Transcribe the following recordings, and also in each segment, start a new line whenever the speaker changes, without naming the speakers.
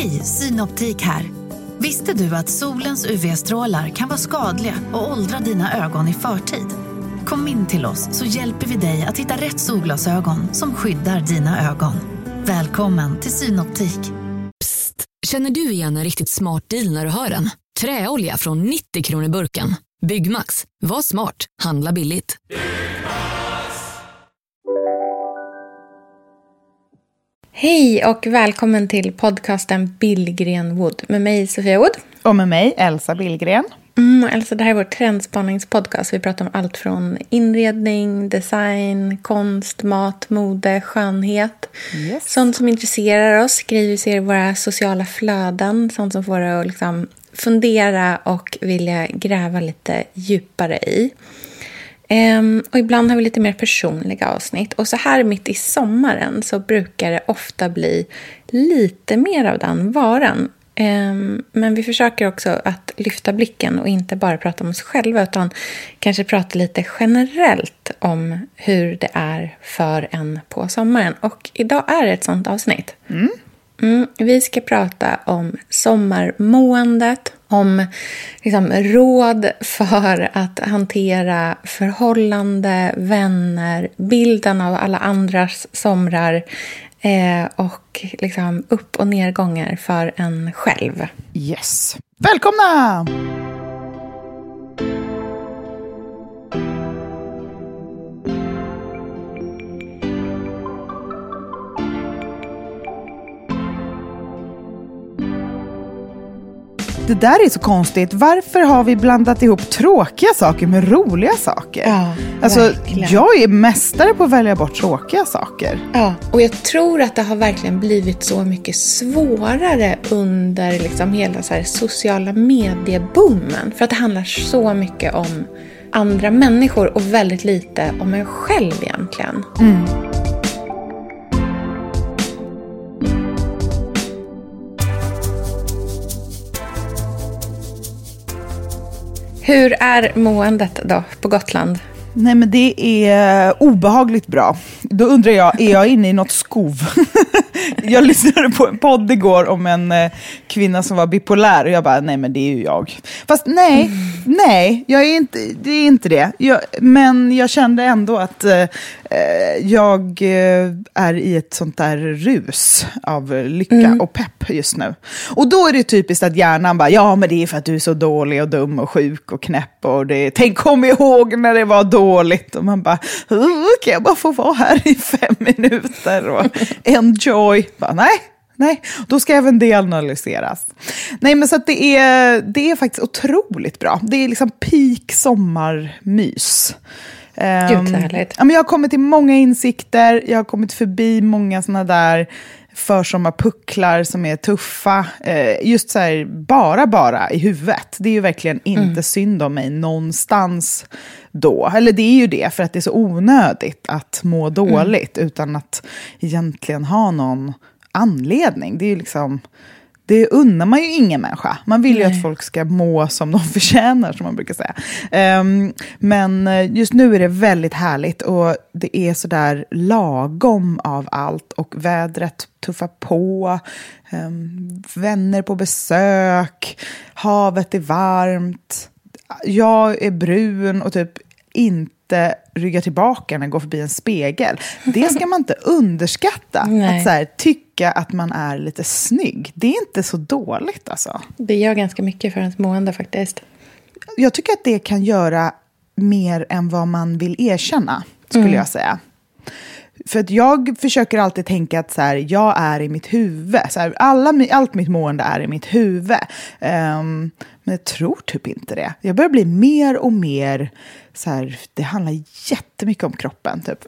Hej, Synoptik här. Visste du att solens UV-strålar kan vara skadliga och åldra dina ögon i förtid? Kom in till oss så hjälper vi dig att hitta rätt solglasögon som skyddar dina ögon. Välkommen till Synoptik.
Psst, känner du igen en riktigt smart deal när du hör den? Träolja från 90 kronor burken. Byggmax, var smart, handla billigt.
Hej och välkommen till podcasten Billgren Wood med mig Sofia Wood.
Och med mig Elsa Billgren.
Mm, Elsa, det här är vår trendspaningspodcast. Vi pratar om allt från inredning, design, konst, mat, mode, skönhet.
Yes.
Sånt som intresserar oss, grejer vi ser i våra sociala flöden. Sånt som får att liksom fundera och vilja gräva lite djupare i. Um, och ibland har vi lite mer personliga avsnitt. Och så här mitt i sommaren så brukar det ofta bli lite mer av den varan. Um, men vi försöker också att lyfta blicken och inte bara prata om oss själva utan kanske prata lite generellt om hur det är för en på sommaren. Och idag är det ett sånt avsnitt. Mm, Mm, vi ska prata om sommarmåendet, om liksom, råd för att hantera förhållande, vänner, bilden av alla andras somrar eh, och liksom, upp och nedgångar för en själv.
Yes. Välkomna! Det där är så konstigt. Varför har vi blandat ihop tråkiga saker med roliga saker?
Ja,
alltså,
verkligen.
jag är mästare på att välja bort tråkiga saker.
Ja, och jag tror att det har verkligen blivit så mycket svårare under liksom hela så här sociala medieboomen. För att det handlar så mycket om andra människor och väldigt lite om en själv egentligen. Hur är måendet då på Gotland?
Nej men det är obehagligt bra. Då undrar jag, är jag inne i något skov? jag lyssnade på en podd igår om en eh, kvinna som var bipolär och jag bara, nej men det är ju jag. Fast nej, nej, jag är inte, det är inte det. Jag, men jag kände ändå att eh, jag eh, är i ett sånt där rus av lycka och pepp just nu. Och då är det typiskt att hjärnan bara, ja men det är för att du är så dålig och dum och sjuk och knäpp och det, tänk kom ihåg när det var dåligt. Och man bara, "Uh, kan jag bara få vara här i fem minuter och enjoy? Bara, nej, nej, då ska även det analyseras. Nej, men så det är, det är faktiskt otroligt bra. Det är liksom peak sommarmys.
Gud, så härligt.
Ja, men jag har kommit till många insikter, jag har kommit förbi många sådana där försommarpucklar som är tuffa. Eh, just så här, bara, bara i huvudet. Det är ju verkligen inte synd om mig någonstans då. Eller det är ju det, för att det är så onödigt att må dåligt utan att egentligen ha någon anledning. Det är ju liksom... Det unnar man ju ingen människa. Man vill ju att folk ska må som de förtjänar, som man brukar säga. Ehm, men eh, just nu är det väldigt härligt och det är sådär lagom av allt. Och vädret tuffar på, ehm, vänner på besök, havet är varmt. Jag är brun och typ inte ryggar tillbaka när jag går förbi en spegel. Det ska man inte underskatta.
Nej.
Att så här, tycka att man är lite snygg. Det är inte så dåligt alltså.
Det gör ganska mycket för ens mående faktiskt.
Jag tycker att det kan göra mer än vad man vill erkänna, skulle jag säga. För att jag försöker alltid tänka att så här, jag är i mitt huvud. Så här, alla, allt mitt mående är i mitt huvud. Ehm, men jag tror typ inte det. Jag börjar bli mer och mer... Så här, det handlar jättemycket om kroppen. Typ.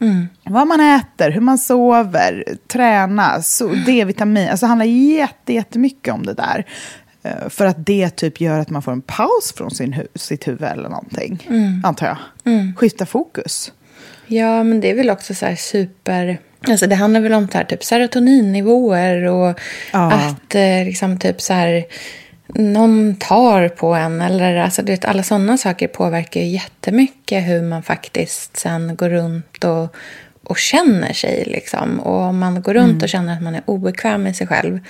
Vad man äter, hur man sover, träna, så, D-vitamin. Alltså, det handlar jätte, jättemycket om det där. Eh, För att det typ gör att man får en paus från sin hu- sitt huvud eller någonting. Antar jag. Skifta fokus.
Ja, men det är väl också så här super... Alltså det handlar väl om så här, typ serotoninnivåer och
Ja.
att eh, liksom typ så här, någon tar på en. Eller, alltså, du vet, alla sådana saker påverkar ju jättemycket hur man faktiskt sen går runt och, och känner sig. Liksom. Och om man går runt och känner att man är obekväm med sig själv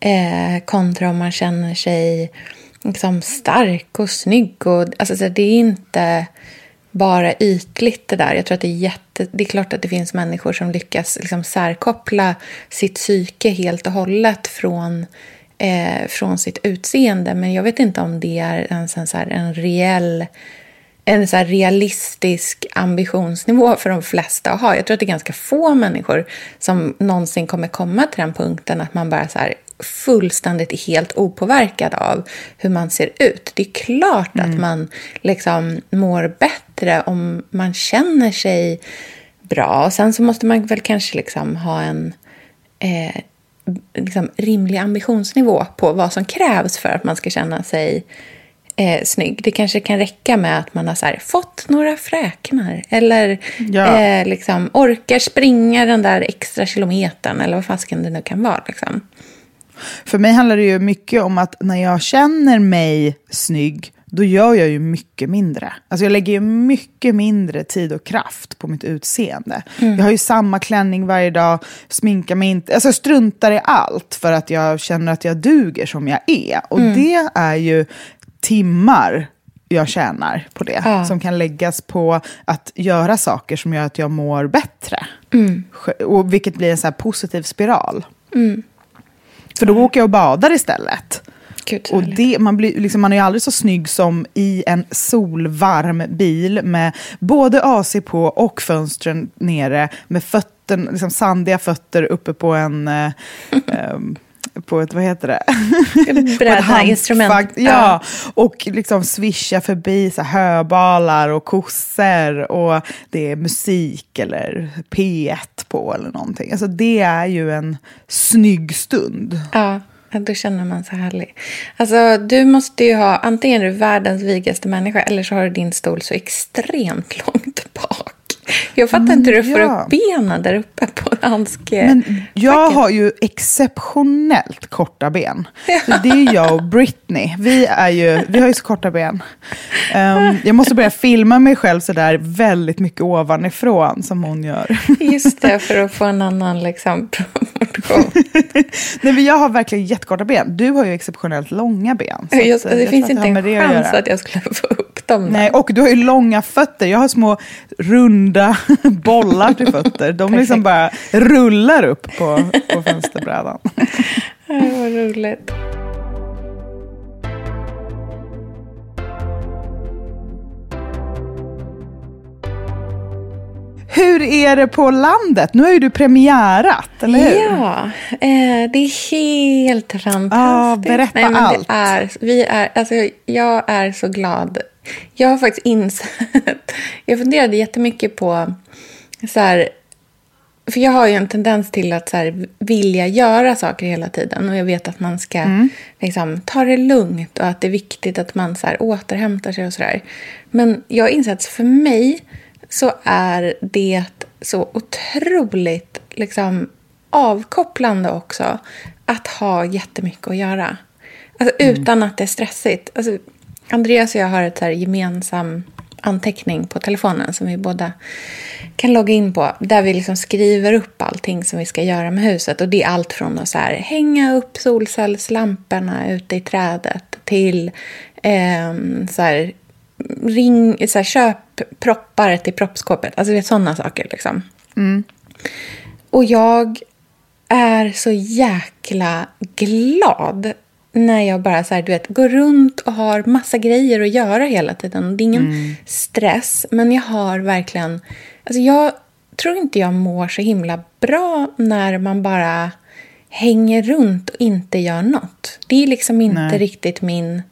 Eh, kontra om man känner sig liksom, stark och snygg. Och, alltså, så det är inte bara ytligt det där. Jag tror att det är jätte... Det är klart att det finns människor som lyckas liksom särkoppla sitt psyke helt och hållet från, eh, från sitt utseende. Men jag vet inte om det är en, en, så här, en reell en så realistisk ambitionsnivå för de flesta att ha. Jag tror att det är ganska få människor som någonsin kommer komma till den punkten att man bara så här fullständigt helt opåverkad av hur man ser ut. Det är klart mm. att man liksom mår bättre om man känner sig bra. Och sen så måste man väl kanske liksom ha en eh, liksom rimlig ambitionsnivå på vad som krävs för att man ska känna sig eh, snygg. Det kanske kan räcka med att man har här, fått några fräknar eller ja. eh, liksom, orkar springa den där extra kilometern eller vad fasken det nu kan vara. Liksom.
För mig handlar det ju mycket om att när jag känner mig snygg då gör jag ju mycket mindre. Alltså jag lägger ju mycket mindre tid och kraft på mitt utseende. Mm. Jag har ju samma klänning varje dag, sminkar mig inte, alltså jag struntar i allt för att jag känner att jag duger som jag är. Och mm. det är ju timmar jag tjänar på det. Ja. Som kan läggas på att göra saker som gör att jag mår bättre. Mm. Och vilket blir en så positiv spiral. Mm. För då åker jag och badar istället. Gud, och det, man, blir, liksom, man är aldrig så snygg som i en solvarm bil med både AC på och fönstren nere med fötten, liksom sandiga fötter uppe på en... Eh, um, på ett, vad heter det?
Bräda, instrument.
Ja, ja, och liksom svischa förbi så höbalar och kossor och det är musik eller P1 på eller någonting. Alltså det är ju en snygg stund.
Ja. Då känner man sig härlig. Alltså, du måste ju ha, antingen är du världens vigaste människa eller så har du din stol så extremt långt. Jag fattar inte hur du får ja. upp benen där uppe på handske.
Men jag har ju exceptionellt korta ben. Ja. det är jag och Britney. Vi, är ju, vi har ju så korta ben. Um, jag måste börja filma mig själv så där väldigt mycket ovanifrån som hon gör.
Just det, för att få en annan liksom, proportion.
Nej, men jag har verkligen jättekorta ben. Du har ju exceptionellt långa ben.
Just, det jag finns inte en chans att, att jag skulle få upp dem.
Nej, och du har ju långa fötter. Jag har små runda bollar till fötter. De liksom bara rullar upp på, på fönsterbrädan.
vad roligt.
Hur är det på landet? Nu har ju du premiärat, eller hur?
Ja, eh, det är helt fantastiskt.
Ah, berätta Nej, allt.
Är, vi är, alltså, jag är så glad. Jag har faktiskt insett... Jag funderade jättemycket på... Så här, för jag har ju en tendens till att så här, vilja göra saker hela tiden. Och jag vet att man ska mm. liksom, ta det lugnt och att det är viktigt att man så här, återhämtar sig och sådär. Men jag har insett att för mig så är det så otroligt liksom, avkopplande också att ha jättemycket att göra. Alltså, mm. Utan att det är stressigt. Alltså, Andreas och jag har ett så här gemensam anteckning på telefonen som vi båda kan logga in på. Där vi liksom skriver upp allting som vi ska göra med huset. Och det är allt från att så här, hänga upp solcellslamporna ute i trädet till eh, så här, ring, så här, köp proppar till proppskåpet. Alltså det är sådana saker liksom. Mm. Och jag är så jäkla glad när jag bara så här, du vet, går runt och har massa grejer att göra hela tiden. Det är ingen mm. stress, men jag har verkligen... Alltså jag tror inte jag mår så himla bra när man bara hänger runt och inte gör något. Det är liksom inte Nej. riktigt min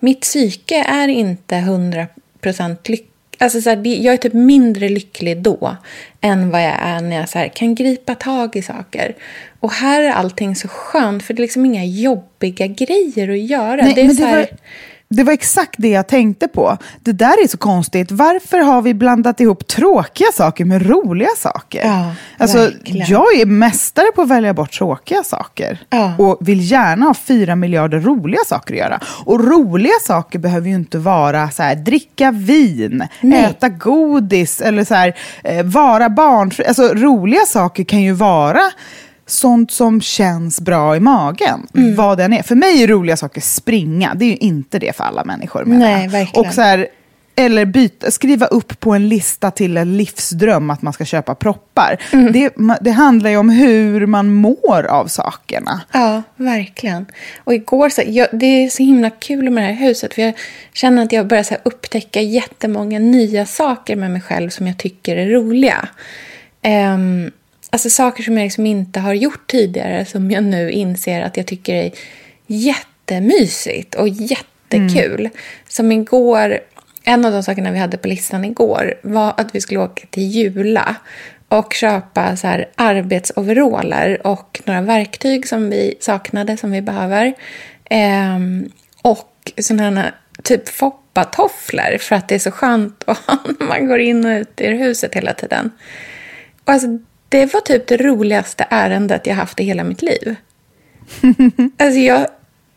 mitt psyke är inte 100% lyckligt. Alltså så här, jag är typ mindre lycklig då än vad jag är när jag så här, kan gripa tag i saker. Och här är allting så skönt, för det är liksom inga jobbiga grejer att göra.
Nej,
det är
men det här... var det var exakt det jag tänkte på. Det där är så konstigt. Varför har vi blandat ihop tråkiga saker med roliga saker?
Ja,
alltså, jag är mästare på att välja bort tråkiga saker.
Ja.
Och vill gärna ha fyra miljarder roliga saker att göra. Och roliga saker behöver ju inte vara så här, dricka vin, Nej. äta godis eller så här, eh, vara barnfri. Alltså, roliga saker kan ju vara sånt som känns bra i magen.
Mm.
Vad den är. För mig är roliga saker springa. Det är ju inte det för alla människor.
Nej, verkligen.
Och så här, eller byta, skriva upp på en lista till en livsdröm att man ska köpa proppar.
Mm.
Det, det handlar ju om hur man mår av sakerna.
Ja, verkligen. Och igår, så, jag, det är så himla kul med det här huset. För jag känner att jag börjar så här, upptäcka jättemånga nya saker med mig själv som jag tycker är roliga. Ehm, alltså saker som jag liksom inte har gjort tidigare som jag nu inser att jag tycker är jättemysigt och jättekul. Som igår, en av de sakerna vi hade på listan igår var att vi skulle åka till Jula och köpa så här arbetsoveraller och några verktyg som vi saknade, som vi behöver. Ehm, och sådana här typ foppatofflor för att det är så skönt att ha när man går in och ut ur huset hela tiden. Och alltså, det var typ det roligaste ärendet jag haft i hela mitt liv. alltså jag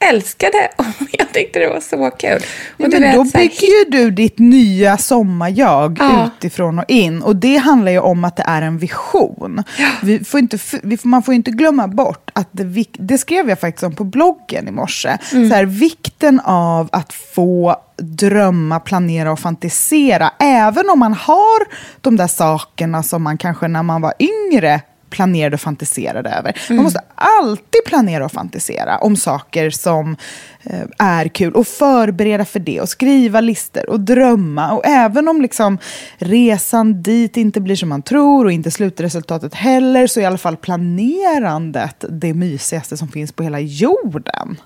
älskade och jag tyckte det var så kul. Och
Ja, men
vet,
då
här,
bygger ju du ditt nya sommarjag
Ja.
utifrån och in. Och det handlar ju om att det är en vision. Vi får inte, vi får, man får inte glömma bort att det, det skrev jag faktiskt om på bloggen i morse.
Mm.
Så här, vikten av att få drömma, planera och fantisera. Även om man har de där sakerna som man kanske när man var yngre planerade och fantiserade över.
Mm.
Man måste alltid planera och fantisera om saker som eh, är kul och förbereda för det och skriva listor och drömma. Och även om liksom resan dit inte blir som man tror och inte slutresultatet heller så är i alla fall planerandet det mysigaste som finns på hela jorden.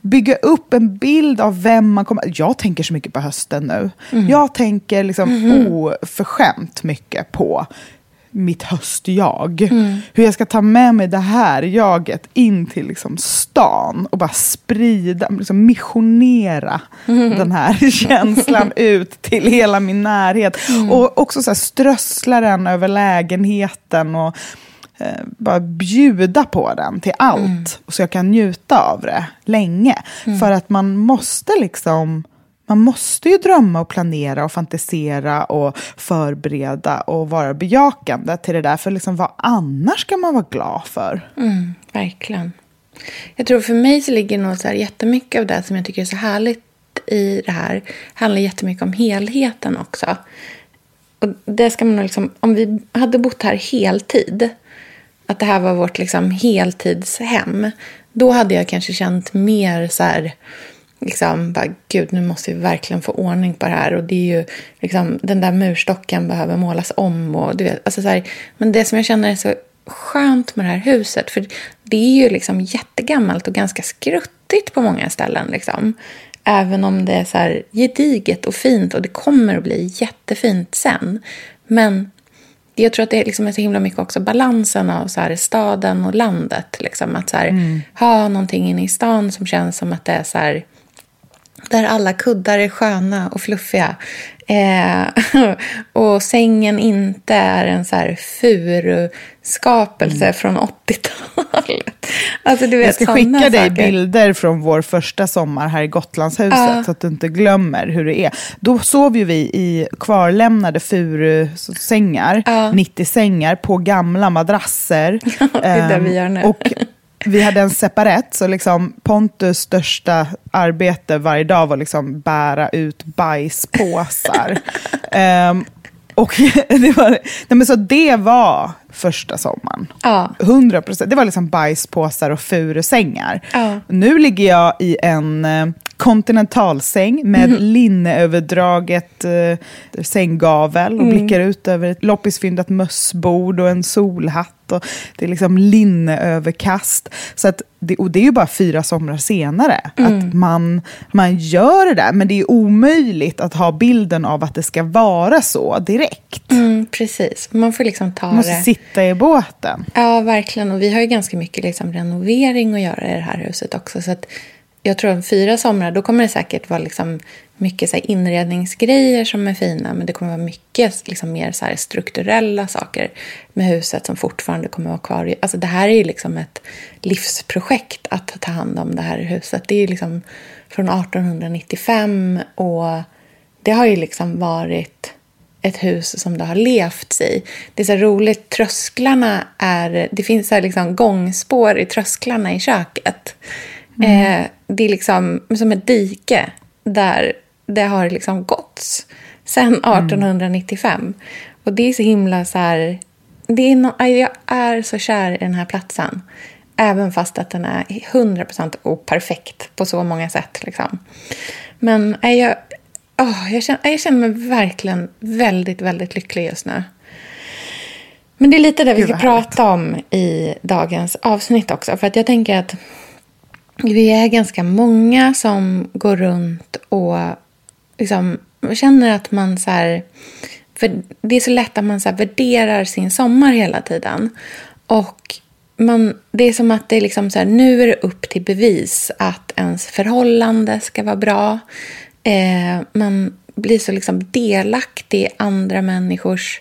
Bygga upp en bild av vem man kommer... Jag tänker så mycket på hösten nu. Jag tänker liksom oförskämt mycket på mitt höstjag. Hur jag ska ta med mig det här jaget in till liksom stan och bara sprida, liksom missionera den här känslan ut till hela min närhet. Och också så här strössla den över lägenheten och eh, bara bjuda på den till allt. Så jag kan njuta av det länge. För att man måste liksom man måste ju drömma och planera och fantisera och förbereda och vara bejakande till det där. För liksom, vad annars ska man vara glad för?
Mm, verkligen. Jag tror för mig så ligger nog så här jättemycket av det som jag tycker är så härligt i det här handlar jättemycket om helheten också. Och det ska man nog liksom, om vi hade bott här heltid, att det här var vårt liksom heltidshem, då hade jag kanske känt mer så här, liksom, bara, gud, nu måste vi verkligen få ordning på det här. Och det är ju, liksom, den där murstocken behöver målas om. Och, du vet, alltså, så här, men det som jag känner är så skönt med det här huset, för det är ju liksom jättegammalt och ganska skruttigt på många ställen. Liksom. Även om det är så här gediget och fint och det kommer att bli jättefint sen. Men jag tror att det liksom är så himla mycket också balansen av så här staden och landet. Liksom. Att så här, ha någonting inne i stan som känns som att det är så här, där alla kuddar är sköna och fluffiga. Eh, och sängen inte är en så här furu-skapelse från 80-talet. Alltså, du vet,
Jag ska skicka dig
saker.
bilder från vår första sommar här i Gotlandshuset
Ja.
så att du inte glömmer hur det är. Då sov ju vi i kvarlämnade furusängar,
Ja.
90 sängar på gamla madrasser.
det är det
Ehm,
vi gör nu.
Och vi hade en separett, så liksom Pontus största arbete varje dag var liksom bära ut bajspåsar. Ehm, och det var, nej men så det var första sommaren.
Ja.
100 procent. Det var liksom bajspåsar och furusängar.
Ja.
Nu ligger jag i en eh, kontinentalsäng med linneöverdraget eh, sänggavel och blickar ut över ett loppisfyndat mössbord och en solhatt. Och det är liksom linneöverkast. Så att det, och det är ju bara fyra somrar senare att man, man gör det där. Men det är omöjligt att ha bilden av att det ska vara så direkt.
Mm, precis. Man får liksom ta
Man måste
det.
sitta i båten.
Ja, verkligen. Och vi har ju ganska mycket liksom renovering att göra i det här huset också. Så att jag tror om fyra somrar, då kommer det säkert vara liksom mycket så här inredningsgrejer som är fina. Men det kommer vara mycket liksom mer så här strukturella saker med huset som fortfarande kommer vara kvar. Alltså det här är ju liksom ett livsprojekt att ta hand om det här huset. Det är ju liksom från 1895 och det har ju liksom varit ett hus som det har levts i. Det är så roligt, trösklarna är... Det finns så liksom gångspår i trösklarna i köket. Mm. Eh, det är liksom som ett dike där det har liksom gåtts sen 1895. Mm. Och det är så himla så här... Det är no, jag är så kär i den här platsen. Även fast att den är 100% operfekt på så många sätt. Liksom. Men jag, oh, jag, känner, jag känner mig verkligen väldigt, väldigt lycklig just nu. Men det är lite det vi ska prata om i dagens avsnitt också. För att jag tänker att vi är ganska många som går runt och liksom känner att man så här, För det är så lätt att man så värderar sin sommar hela tiden. Och man, det är som att det är liksom så här, nu är det upp till bevis att ens förhållande ska vara bra. Eh, man blir så liksom delaktig i andra människors...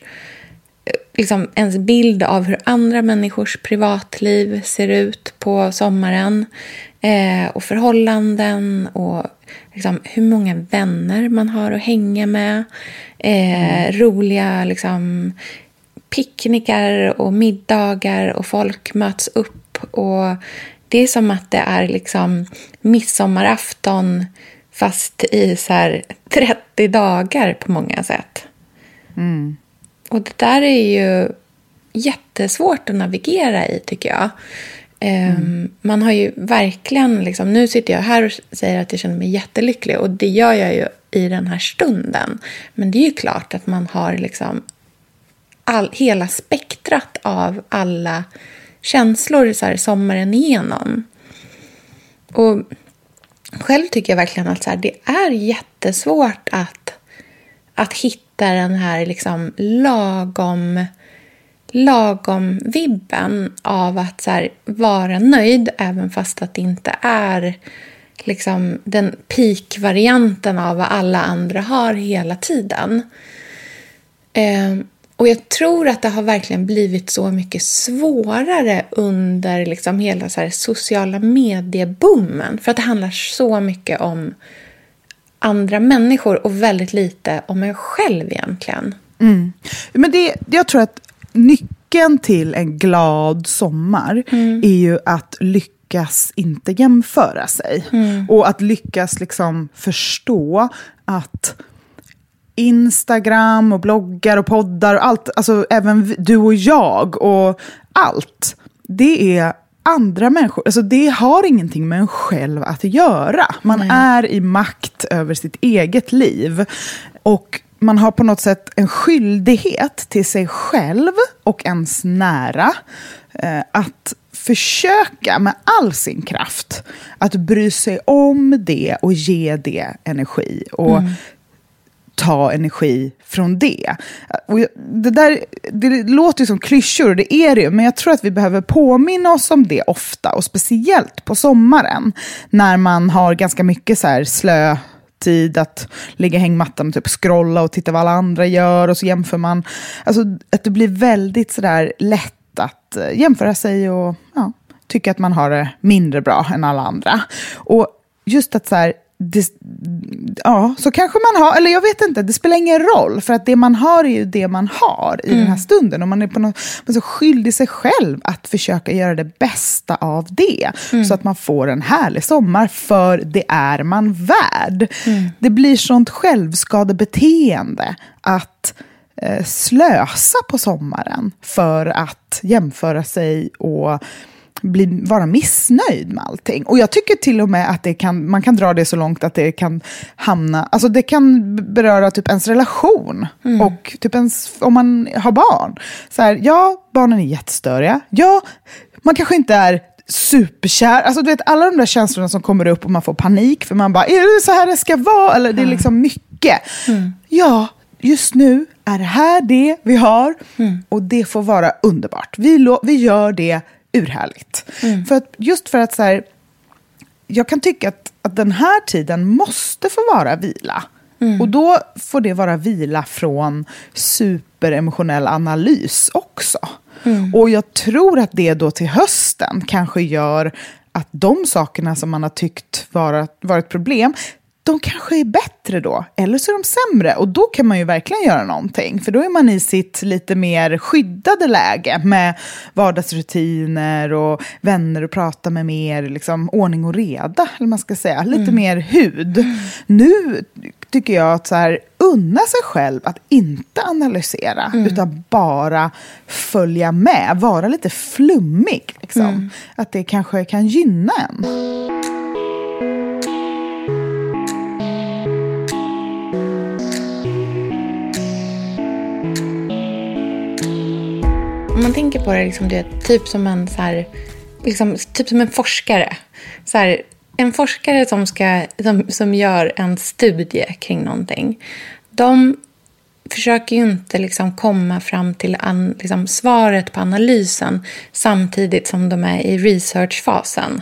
Liksom ens bild av hur andra människors privatliv ser ut på sommaren. Eh, och förhållanden och liksom, hur många vänner man har att hänga med. Eh, mm. Roliga liksom, picknickar och middagar och folk möts upp. och Det är som att det är liksom midsommarafton fast i så 30 dagar på många sätt. Mm. Och det där är ju jättesvårt att navigera i, tycker jag. Ehm, mm. Man har ju verkligen... Liksom, nu sitter jag här och säger att jag känner mig jättelycklig och det gör jag ju i den här stunden. Men det är ju klart att man har liksom all, hela spektrat av alla känslor så här, sommaren igenom. Och själv tycker jag verkligen att så här, det är jättesvårt att, att hitta den här liksom lagom lagom vibben av att så här, vara nöjd även fast att det inte är liksom den peak-varianten av vad alla andra har hela tiden. Eh, och jag tror att det har verkligen blivit så mycket svårare under liksom hela så här sociala medieboomen. För att det handlar så mycket om andra människor och väldigt lite om en själv egentligen.
Mm. Men det, jag tror att nyckeln till en glad sommar mm. är ju att lyckas inte jämföra sig. Mm. Och att lyckas liksom förstå att Instagram och bloggar och poddar och allt, alltså även du och jag och allt, det är andra människor. Alltså det har ingenting med en själv att göra. Man Nej. är i makt över sitt eget liv. Och man har på något sätt en skyldighet till sig själv och ens nära eh, att försöka med all sin kraft att bry sig om det och ge det energi. Och mm ta energi från det. Och det, där, det låter ju som klyschor, och det är det ju, men jag tror att vi behöver påminna oss om det ofta, och speciellt på sommaren, när man har ganska mycket så här slö tid att ligga i hängmattan och typ scrolla och titta vad alla andra gör och så jämför man. Alltså att det blir väldigt sådär lätt att eh, jämföra sig och ja, tycka att man har det mindre bra än alla andra. Och just att så här, det, ja, så kanske man har, eller jag vet inte, det spelar ingen roll. För att det man har är ju det man har i mm. den här mm. stunden. Och man är på något, man är så skyldig sig själv att försöka göra det bästa av det. Mm. Så att man får en härlig sommar, för det är man värd. Mm. Det blir sånt självskadebeteende att eh, slösa på sommaren för att jämföra sig och bli, vara missnöjd med allting. Och jag tycker till och med att det kan, man kan dra det så långt att det kan hamna, alltså det kan beröra typ ens relation mm. och typ ens, om man har barn. Så här, ja, barnen är jättestöriga. Ja, man kanske inte är superkär. Alltså du vet alla de där känslorna som kommer upp och man får panik för man bara, är det så här det ska vara? Eller det är liksom mycket. Mm. Ja, just nu är det här det vi har mm. och det får vara underbart. Vi, vi gör det urhärligt. Mm. För att, just för att så här, jag kan tycka att, att den här tiden måste få vara vila. Mm. Och då får det vara vila från superemotionell analys också. Mm. Och jag tror att det då till hösten kanske gör att de sakerna som man har tyckt vara, varit problem, de kanske är bättre då, eller så är de sämre. Och då kan man ju verkligen göra någonting, för då är man i sitt lite mer skyddade läge med vardagsrutiner och vänner att prata med mer liksom, ordning och reda, eller man ska säga, lite mm. mer hud. Mm. Nu tycker jag att så här, unna sig själv att inte analysera, mm. utan bara följa med, vara lite flummig. Liksom. Mm. Att det kanske kan gynna en.
Om man tänker på det, liksom, det typ som en så här, liksom, typ som en forskare. Så här, en forskare som, ska, som, som gör en studie kring någonting. De försöker ju inte liksom komma fram till an, liksom svaret på analysen samtidigt som de är i researchfasen.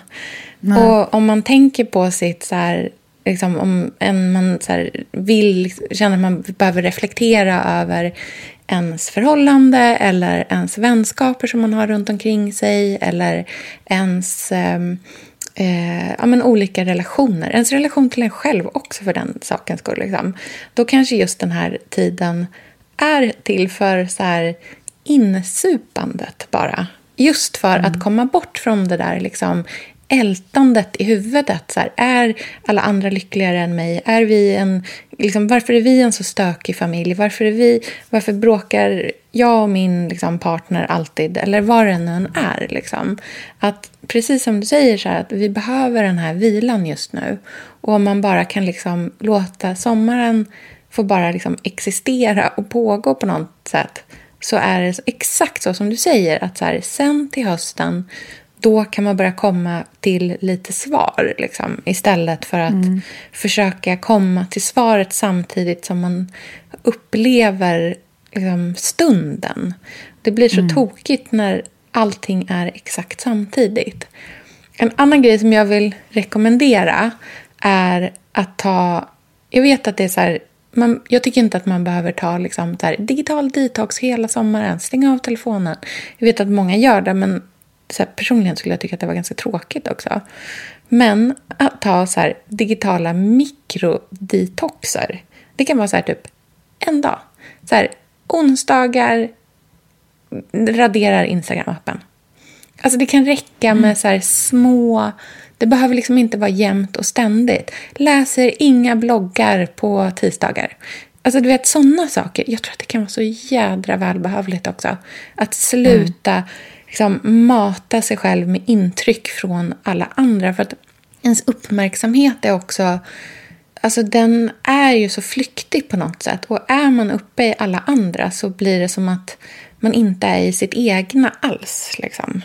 Nej. Och om man tänker på sitt så här, liksom, om en, man så här, vill, känner att man behöver reflektera över ens förhållande eller ens vänskaper som man har runt omkring sig eller ens eh, eh, ja, men olika relationer. Ens relation till en själv också för den sakens skull. Liksom. Då kanske just den här tiden är till för så här insupandet bara. Just för mm. att komma bort från det där liksom, ältandet i huvudet. Så här, är alla andra lyckligare än mig? Är vi en, liksom, varför är vi en så stökig familj? Varför, är vi, varför bråkar jag och min liksom, partner alltid? Eller vad det än är. Liksom. Att, precis som du säger, så här, att vi behöver den här vilan just nu. Och om man bara kan liksom, låta sommaren få bara liksom, existera och pågå på något sätt så är det exakt så som du säger. att så här, Sen till hösten då kan man börja komma till lite svar liksom, istället för att mm. försöka komma till svaret samtidigt som man upplever liksom, stunden. Det blir så mm. tokigt när allting är exakt samtidigt. En annan grej som jag vill rekommendera är att ta... Jag vet att det är så här, man, jag tycker inte att man behöver ta liksom, så här, digital detox hela sommaren, stänga av telefonen. Jag vet att många gör det, men så här, personligen skulle jag tycka att det var ganska tråkigt också. Men att ta så här, digitala mikrodetoxer. Det kan vara så här typ en dag. Så här, onsdagar raderar Instagram-appen. Alltså det kan räcka med mm. så här små... Det behöver liksom inte vara jämnt och ständigt. Läser inga bloggar på tisdagar. Alltså du vet sådana saker. Jag tror att det kan vara så jädra välbehövligt också. Att sluta mm liksom mata sig själv med intryck från alla andra. För att ens uppmärksamhet är också... Alltså den är ju så flyktig på något sätt. Och är man uppe i alla andra så blir det som att man inte är i sitt egna alls. Liksom.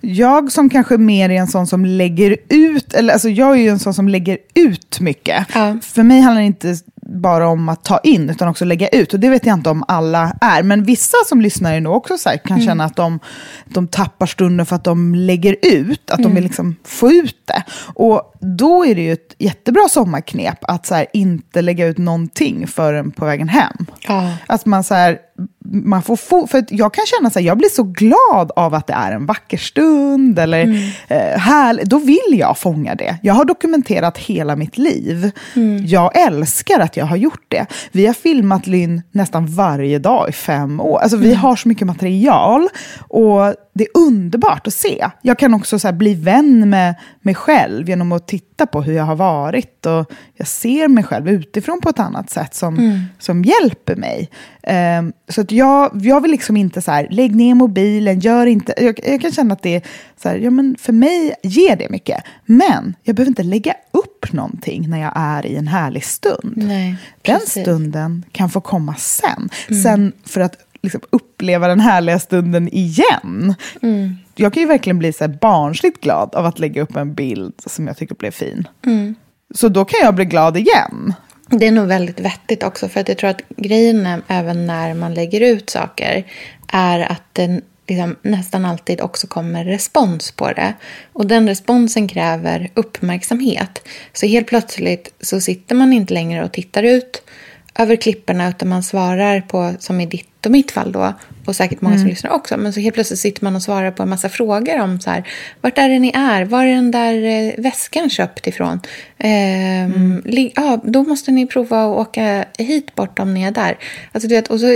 Jag som kanske mer är en sån som lägger ut, eller alltså jag är ju en sån som lägger ut mycket. Ja. För mig handlar det inte bara om att ta in, utan också lägga ut. Och det vet jag inte om alla är. Men vissa som lyssnar är nog också så här, kan mm. känna att de, de tappar stunden för att de lägger ut, att mm. de vill liksom få ut det. Och då är det ju ett jättebra sommarknep att så här, inte lägga ut någonting förrän på vägen hem. Ja. Att man så här, man får få, för jag kan känna att jag blir så glad av att det är en vacker stund. Eller mm. eh, här, då vill jag fånga det. Jag har dokumenterat hela mitt liv. Mm. Jag älskar att jag har gjort det. Vi har filmat Lynn nästan varje dag i fem år. Alltså, vi mm. har så mycket material. Och det är underbart att se. Jag kan också så bli vän med mig själv genom att titta på hur jag har varit. Och jag ser mig själv utifrån på ett annat sätt som, mm. som hjälper mig. Um, så att jag, jag vill liksom inte så här, lägg ner mobilen, gör inte... Jag, jag kan känna att det är så här, ja men för mig ger det mycket. Men jag behöver inte lägga upp någonting när jag är i en härlig stund.
Nej,
Den stunden kan få komma sen. Mm. Sen för att liksom uppleva den härliga stunden igen. Mm. Jag kan ju verkligen bli så barnsligt glad av att lägga upp en bild som jag tycker blev fin. Mm. Så då kan jag bli glad igen.
Det är nog väldigt vettigt också, för att jag tror att grejen är, även när man lägger ut saker är att det liksom nästan alltid också kommer respons på det. Och den responsen kräver uppmärksamhet. Så helt plötsligt så sitter man inte längre och tittar ut över klipporna utan man svarar på, som i ditt och mitt fall då, och säkert många som
Mm.
lyssnar också. Men så helt plötsligt sitter man och svarar på en massa frågor om så här, vart är det ni är? Var är den där eh, väskan köpt ifrån? Ehm,
Mm.
ja, då måste ni prova att åka hit bort om ni är där. Alltså, du vet, och så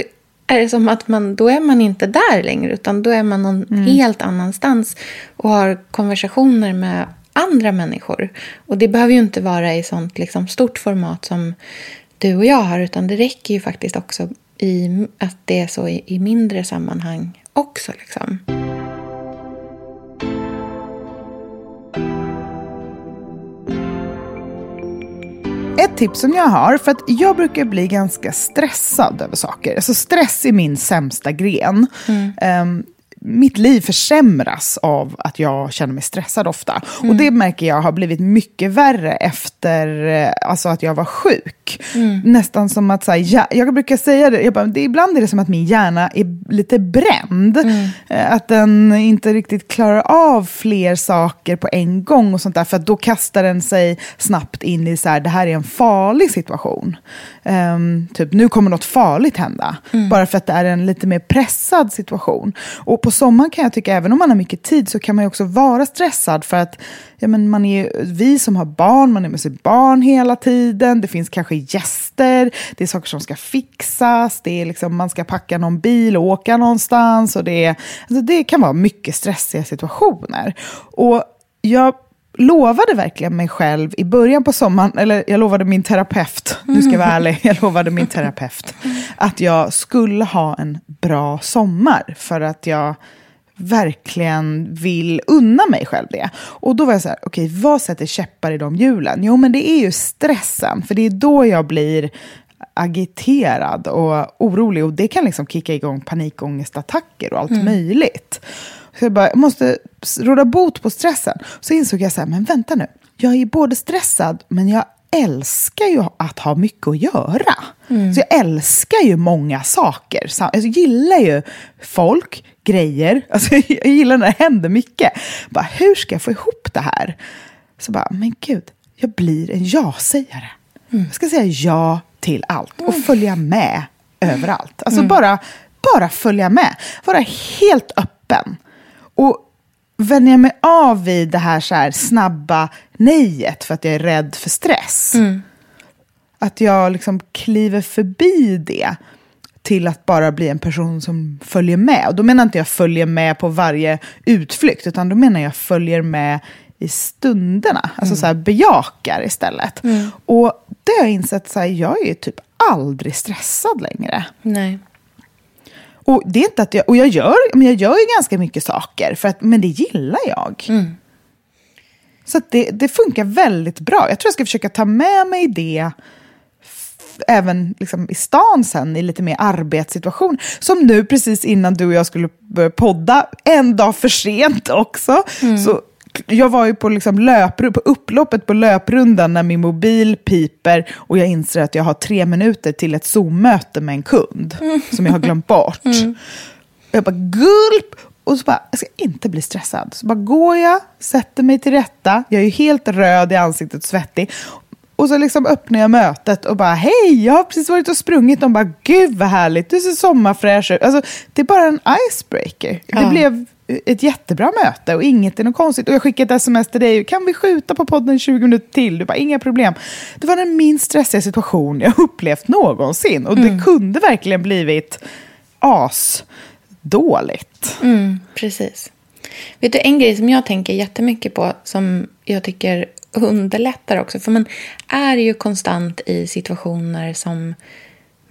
är det som att man, då är man inte där längre, utan då är man någon
Mm.
helt annanstans och har konversationer med andra människor. Och det behöver ju inte vara i sånt liksom, stort format som du och jag har, utan det räcker ju faktiskt också i att det är så i, i mindre sammanhang också. Liksom.
Ett tips som jag har, för att jag brukar bli ganska stressad över saker. Alltså stress är min sämsta gren. Ehm, mitt liv försämras av att jag känner mig stressad ofta. Och det märker jag har blivit mycket värre efter eh, alltså att jag var sjuk. Nästan som att, så här, jag, jag brukar säga det, jag bara, det, ibland är det som att min hjärna är lite bränd. Eh, Att den inte riktigt klarar av fler saker på en gång och sånt där. För då kastar den sig snabbt in i så här, det här är en farlig situation. Ehm, typ, nu kommer något farligt hända. Bara för att det är en lite mer pressad situation. Och på sommaren kan jag tycka, även om man har mycket tid, så kan man ju också vara stressad för att ja, men man är, vi som har barn, man är med sitt barn hela tiden, det finns kanske gäster, det är saker som ska fixas, det är liksom, man ska packa någon bil och åka någonstans. Och det, är, alltså det kan vara mycket stressiga situationer. Och jag lovade verkligen mig själv i början på sommaren, eller jag lovade min terapeut, nu ska jag vara ärlig, jag lovade min terapeut, att jag skulle ha en bra sommar för att jag verkligen vill unna mig själv det. Och då var jag så här, okej, vad sätter käppar i de hjulen? Jo, men det är ju stressen, för det är då jag blir agiterad och orolig och det kan liksom kicka igång panikångestattacker och allt möjligt. Så jag bara, jag måste råda bot på stressen. Så insåg jag så här, men vänta nu, jag är både stressad men jag älskar ju att ha mycket att göra. Så jag älskar ju många saker. Så Jag gillar ju folk, grejer. Alltså jag gillar när det händer mycket. Bara, hur ska jag få ihop det här? Så bara, men gud, jag blir en ja-sägare. Jag ska säga ja till allt och följa med överallt. Alltså bara, bara följa med. Vara helt öppen. Och vänjer mig av vid det här, så här snabba nejet för att jag är rädd för stress. Att jag liksom kliver förbi det till att bara bli en person som följer med. Och då menar inte jag följer med på varje utflykt, utan då menar jag följer med i stunderna. Alltså så här bejakar istället. Och det har jag insett, så här, jag är typ aldrig stressad längre.
Nej.
Och det är inte att jag, och jag gör, men jag gör ju ganska mycket saker, för att, men det gillar jag. Så att det, det funkar väldigt bra. Jag tror jag ska försöka ta med mig det även liksom i stan sen, i lite mer arbetssituation. Som nu precis innan du och jag skulle börja podda, en dag för sent också. Så jag var ju på, liksom löpru- på upploppet på löprundan när min mobil piper och jag inser att jag har tre minuter till ett Zoom-möte med en kund som jag har glömt bort. Jag bara gulp! Och så bara, jag ska inte bli stressad. Så bara går jag, sätter mig till rätta. Jag är ju helt röd i ansiktet, svettig. Och så liksom öppnar jag mötet och bara, hej, jag har precis varit och sprungit. De bara, gud vad härligt, du ser sommarfräsch ut. Alltså, det är bara en icebreaker. Det
Ja.
blev ett jättebra möte och inget är något konstigt. Och jag skickade ett sms till dig, kan vi skjuta på podden 20 minuter till? Du bara, inga problem. Det var den minst stressiga situation jag upplevt någonsin. Och det kunde verkligen blivit as dåligt.
Mm, precis. Vet du, en grej som jag tänker jättemycket på som jag tycker underlättar också. För man är ju konstant i situationer som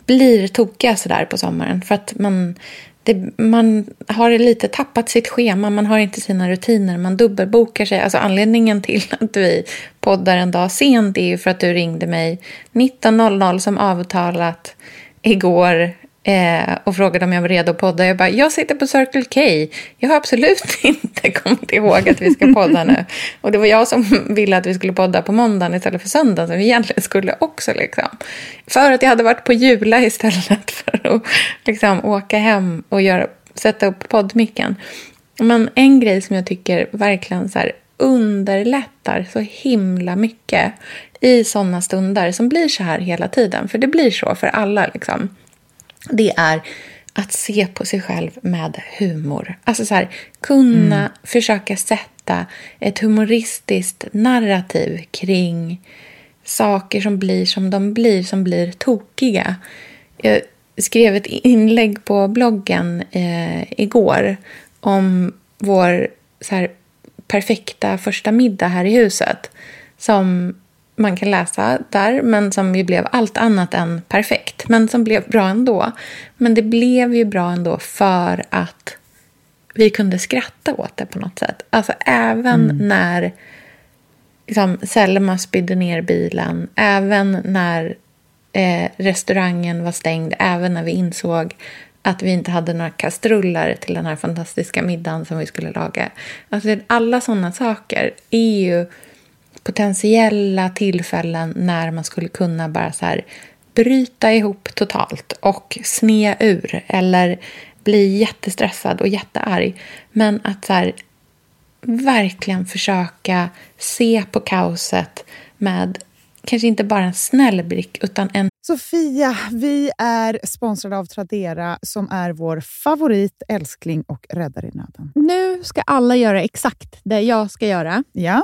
blir tokiga sådär på sommaren. För att man, det, man har lite tappat sitt schema, man har inte sina rutiner, man dubbelbokar sig. Alltså anledningen till att vi poddar en dag sent är ju för att du ringde mig 19.00 som avtalat igår eh, och frågade om jag var redo att podda. Jag bara, jag sitter på Circle K. Jag har absolut inte kommit ihåg att vi ska podda nu. Och det var jag som ville att vi skulle podda på måndagen istället för söndagen, som vi egentligen skulle också. Liksom. För att jag hade varit på Jula istället för att liksom, åka hem och göra, sätta upp poddmicken. Men en grej som jag tycker verkligen så här underlättar så himla mycket i sådana stunder som blir så här hela tiden. För det blir så för alla. Liksom. Det är att se på sig själv med humor. Alltså så här, kunna mm. försöka sätta ett humoristiskt narrativ kring saker som blir som de blir, som blir tokiga. Jag skrev ett inlägg på bloggen eh, igår om vår så här, perfekta första middag här i huset som man kan läsa där, men som ju blev allt annat än perfekt. Men som blev bra ändå. Men det blev ju bra ändå för att vi kunde skratta åt det på något sätt. Alltså även mm. när liksom, Selma spydde ner bilen, även när eh, restaurangen var stängd, även när vi insåg att vi inte hade några kastruller till den här fantastiska middagen som vi skulle laga. Alltså alla sådana saker är ju potentiella tillfällen när man skulle kunna bara så här bryta ihop totalt och snea ur eller bli jättestressad och jättearg. Men att så här, verkligen försöka se på kaoset med kanske inte bara en snäll blick utan en
Sofia, vi är sponsrade av Tradera som är vår favorit, älskling och räddare i nöden.
Nu ska alla göra exakt det jag ska göra.
Ja.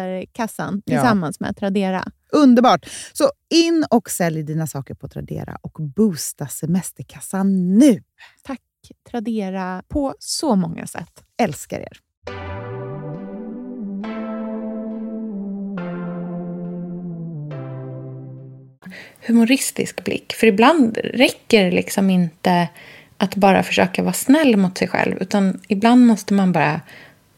tillsammans ja. med Tradera.
Underbart! Så in och sälj dina saker på Tradera och boosta semesterkassan nu!
Tack Tradera på så många sätt.
Älskar er!
Humoristisk blick. För ibland räcker det liksom inte att bara försöka vara snäll mot sig själv. Utan ibland måste man bara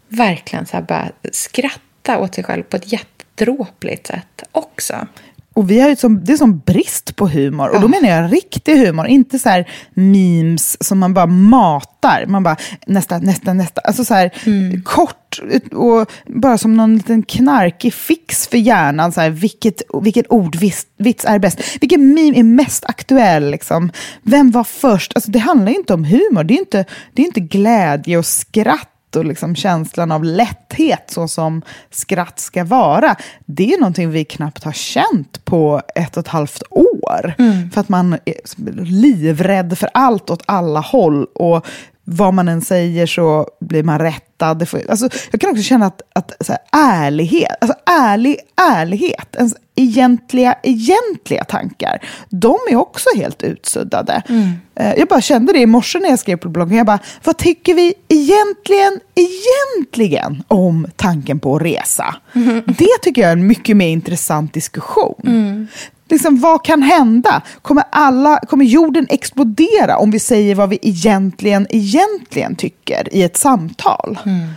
verkligen så bara skratta åt sig själv på ett jättedråpligt sätt också.
Och vi har ju som, det är som brist på humor. Och då menar jag riktig humor, inte så här memes som man bara matar. Man bara nästa, nästa, nästa. Alltså så här mm. kort och bara som någon liten knarkig fix för hjärnan. Så här, vilket, vilken ordvits är bäst? Vilken meme är mest aktuell? Liksom? Vem var först? Alltså det handlar ju inte om humor. Det är inte, det är inte glädje och skratt och liksom känslan av lätthet så som skratt ska vara, det är någonting vi knappt har känt på ett och ett halvt år. Mm. För att man är livrädd för allt åt alla håll och vad man än säger så blir man rättad. Alltså, jag kan också känna att, att så här, ärlighet, alltså ärlig ärlighet, ens egentliga, egentliga tankar, de är också helt utsuddade. Mm. Eh, jag bara kände det i morse när jag skrev på bloggen. Jag bara, vad tycker vi egentligen, egentligen om tanken på att resa? Mm. Det tycker jag är en mycket mer intressant diskussion. Mm liksom, vad kan hända? Kommer, alla, kommer jorden explodera om vi säger vad vi egentligen, egentligen tycker i ett samtal? Mm.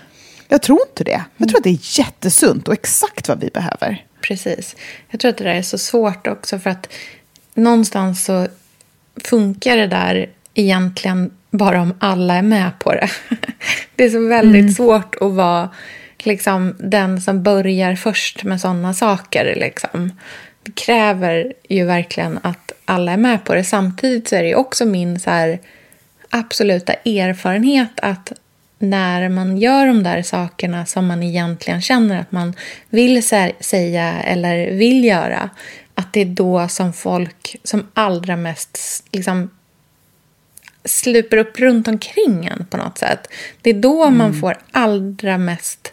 Jag tror inte det. Jag tror att det är jättesunt och exakt vad vi behöver.
Precis. Jag tror att det där är så svårt också för att någonstans så funkar det där egentligen bara om alla är med på det. Det är så väldigt mm. svårt att vara liksom, den som börjar först med sådana saker. Liksom kräver ju verkligen att alla är med på det. Samtidigt så är det också min så här absoluta erfarenhet att när man gör de där sakerna som man egentligen känner att man vill säga eller vill göra, att det är då som folk som allra mest liksom sluper upp runt omkring en på något sätt. Det är då man får allra mest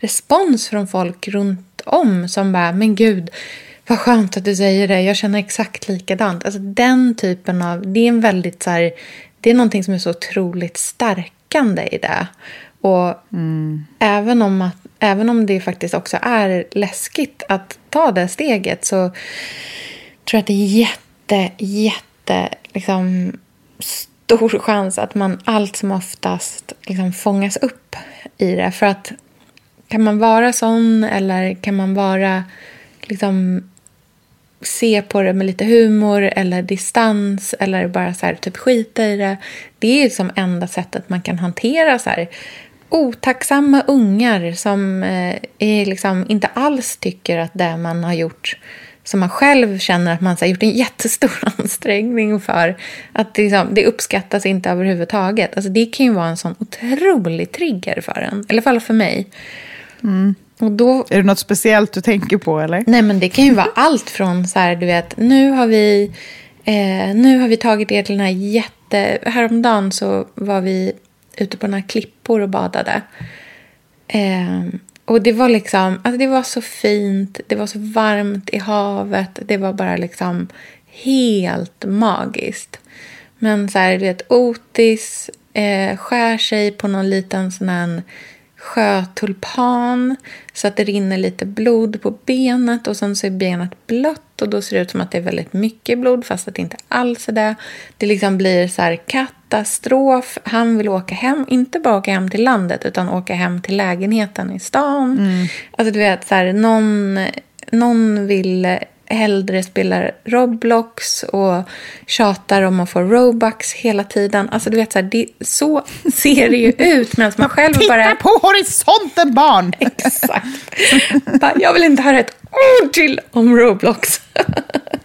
respons från folk runt om som bara, men gud, vad skönt att du säger det, jag känner exakt likadant. Alltså den typen av, det är en väldigt så här, det är någonting som är så otroligt stärkande i det. Och även, om att, även om det faktiskt också är läskigt att ta det steget så tror jag att det är jätte, jätte liksom, stor chans att man allt som oftast liksom, fångas upp i det. För att kan man vara sån eller kan man vara liksom se på det med lite humor eller distans eller bara så här, typ skita i det. Det är som enda sättet man kan hantera så här otacksamma ungar som eh, är liksom inte alls tycker att det man har gjort som man själv känner att man har gjort en jättestor ansträngning för. Att det, liksom, det uppskattas inte överhuvudtaget. Alltså det kan ju vara en sån otrolig trigger för en. I alla fall för mig. Mm då,
Är det något speciellt du tänker på eller?
Nej, men det kan ju vara allt från så här, du vet, nu har vi, eh, nu har vi tagit er till den här jätte... Häromdagen så var vi ute på några klippor och badade. Eh, och det var liksom, alltså det var så fint, det var så varmt i havet, det var bara liksom helt magiskt. Men så här, du vet, Otis eh, skär sig på någon liten sån här sjötulpan så att det rinner lite blod på benet och sen så är benet blött och då ser det ut som att det är väldigt mycket blod fast att det inte alls är det. Det liksom blir så här katastrof. Han vill åka hem, inte bara åka hem till landet utan åka hem till lägenheten i stan. Alltså du vet så här, någon, någon vill hellre spelar Roblox och tjatar om att få Robux hela tiden. Alltså du vet, så, här, det, så ser det ju ut medan man själv
Titta
bara...
på horisonten barn!
Exakt. Jag vill inte höra ett ord till om Roblox.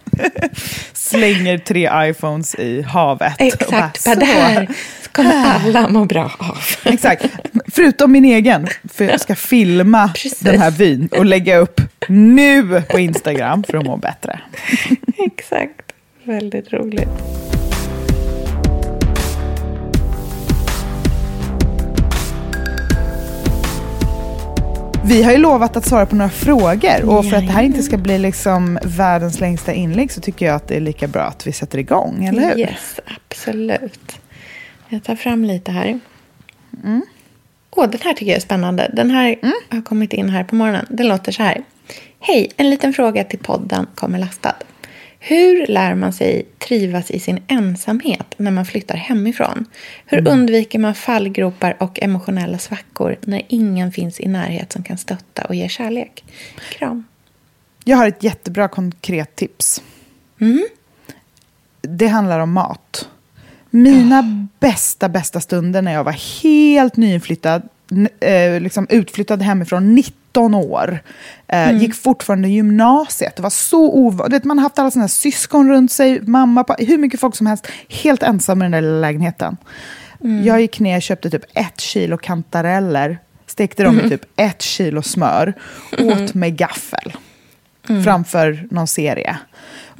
Slänger tre iPhones i havet.
Exakt.
bara, så.
här kommer alla må bra av.
Exakt. Förutom min egen, för jag ska filma
Precis.
den här vyn och lägga upp nu på Instagram för att må bättre.
Exakt. Väldigt roligt.
Vi har ju lovat att svara på några frågor och för att det här inte ska bli liksom världens längsta inlägg så tycker jag att det är lika bra att vi sätter igång, eller hur?
Yes, absolut. Jag tar fram lite här. Åh, den här tycker jag är spännande. Den här har kommit in här på morgonen. Den låter så här. Hej, en liten fråga till podden kommer lastad. Hur lär man sig trivas i sin ensamhet när man flyttar hemifrån? Hur undviker man fallgropar och emotionella svackor när ingen finns i närhet som kan stötta och ge kärlek? Kram.
Jag har ett jättebra konkret tips. Det handlar om mat. Mina bästa, bästa stunder när jag var helt nyinflyttad, eh, liksom utflyttad hemifrån, 19 år. Eh, Gick fortfarande gymnasiet. Det var så ovanligt. Man har haft alla sina syskon runt sig, mamma, pappa, hur mycket folk som helst. Helt ensam i den där lilla lägenheten. Jag gick ner och köpte typ ett kilo kantareller, stekte dem i typ ett kilo smör, åt med gaffel framför någon serie.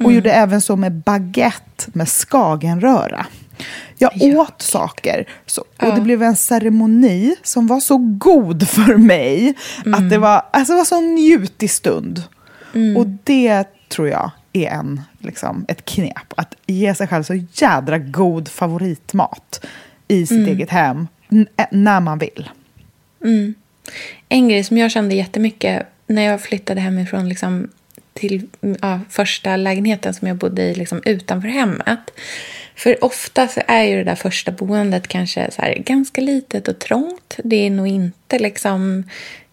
Och gjorde även så med baguette med skagenröra. Jag åt saker så, och det blev en ceremoni som var så god för mig att det var, alltså det var så en njutig stund. Och det tror jag är en, liksom, ett knep. Att ge sig själv så jädra god favoritmat i sitt eget hem n- när man vill.
En grej som jag kände jättemycket när jag flyttade hemifrån liksom, till ja, första lägenheten som jag bodde i liksom, utanför hemmet. För ofta så är ju det där första boendet kanske så här, ganska litet och trångt. Det är nog inte liksom...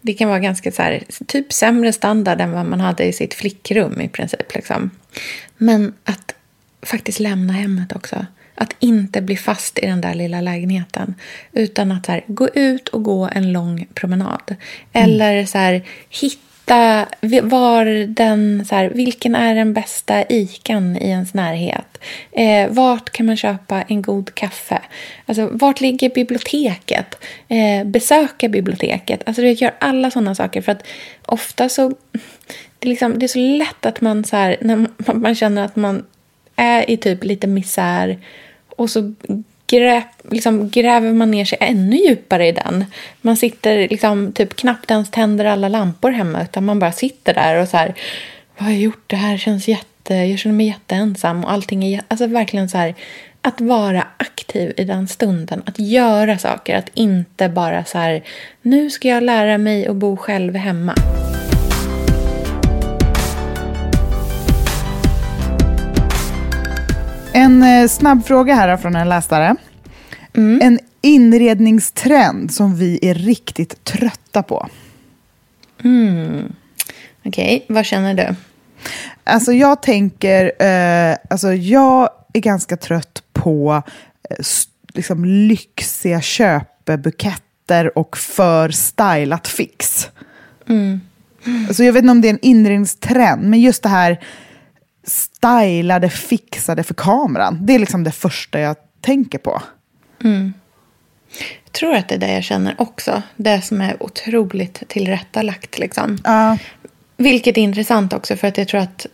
Det kan vara ganska så här, typ sämre standard än vad man hade i sitt flickrum i princip. Liksom. Men att faktiskt lämna hemmet också. Att inte bli fast i den där lilla lägenheten. Utan att så här, gå ut och gå en lång promenad. Eller så här, hitta var den, så här, vilken är den bästa ikan i ens närhet. Eh, vart kan man köpa en god kaffe? Alltså, vart ligger biblioteket? Eh, besöka biblioteket. Alltså, jag gör alla sådana saker. För att ofta så... Det är, liksom, det är så lätt att man, så här, när man, man känner att man är i typ lite misär och så gräp, liksom, gräver man ner sig ännu djupare i den. Man sitter liksom typ knappt ens tänder alla lampor hemma utan man bara sitter där och så här, vad har jag gjort? Det här känns jätte, jag känner mig jätteensam och allting är, alltså verkligen så här, att vara aktiv i den stunden, att göra saker, att inte bara så här, nu ska jag lära mig att bo själv hemma.
En eh, snabb fråga här från en läsare. Mm. En inredningstrend som vi är riktigt trötta på.
Mm. Okej, okay. vad känner du?
Alltså jag tänker, eh, alltså jag är ganska trött på eh, liksom lyxiga köpebuketter och för stylat fix. Mm. Mm. Alltså jag vet inte om det är en inredningstrend, men just det här stylade, fixade för kameran. Det är liksom det första jag tänker på.
Mm. Jag tror att det är det jag känner också. Det som är otroligt tillrättalagt. Liksom.
Uh.
Vilket är intressant också för att jag tror att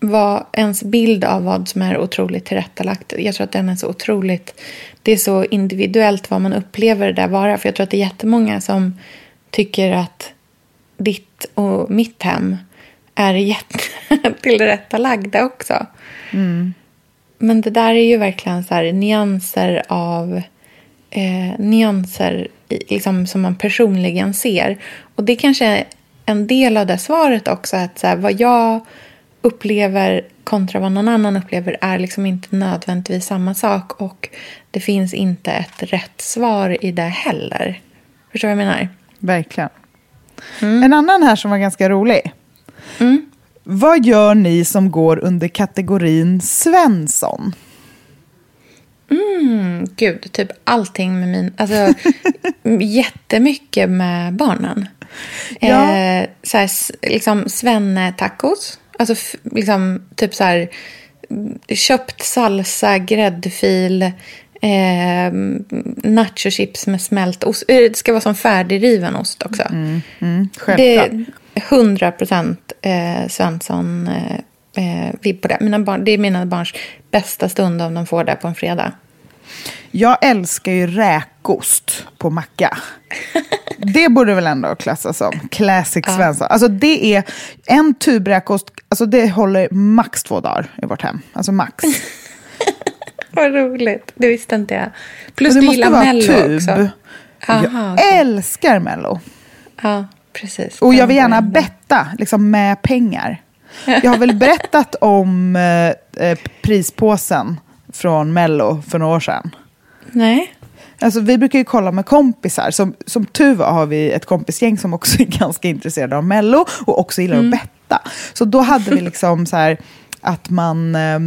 vad ens bild av vad som är otroligt tillrättalagt. Jag tror att den är så otroligt... Det är så individuellt vad man upplever det där vara. För jag tror att det är jättemånga som tycker att ditt och mitt hem är jättetillrättalagda också.
Mm.
Men det där är ju verkligen så här nyanser av eh, nyanser liksom, som man personligen ser. Och det kanske är en del av det svaret också. Att så här, vad jag upplever kontra vad någon annan upplever är liksom inte nödvändigtvis samma sak. Och det finns inte ett rätt svar i det heller. Förstår du vad jag menar?
Verkligen. Mm. En annan här som var ganska rolig.
Mm.
Vad gör ni som går under kategorin Svensson?
Mm, gud, typ allting med min... Alltså, jättemycket med barnen.
Ja.
Eh, så här, liksom svenne-tacos. Alltså liksom typ så här köpt salsa, gräddfil, eh, nachochips med smält ost. Eh, det ska vara som färdigriven ost också.
Mm, mm, självklart.
Det 100 procent eh, Svensson eh, eh, vibb på det. Mina barn, det är mina barns bästa stund om de får det på en fredag.
Jag älskar ju räkost på macka. Det borde väl ändå klassas som classic ja. Svensson. Alltså det är en tub räkost, alltså det håller max två dagar i vårt hem. Alltså max.
Vad roligt, det visste inte jag. Plus du gillar Mello tub. också.
Aha, jag okay. älskar Mello.
Ja, precis.
Och jag vill gärna betta liksom, med pengar. Jag har väl berättat om eh, eh, prispåsen från Mello för några år sedan.
Nej.
Alltså, vi brukar ju kolla med kompisar. Som, som tur var har vi ett kompisgäng som också är ganska intresserade av Mello och också gillar mm. att betta. Så då hade vi liksom så här att man... Eh,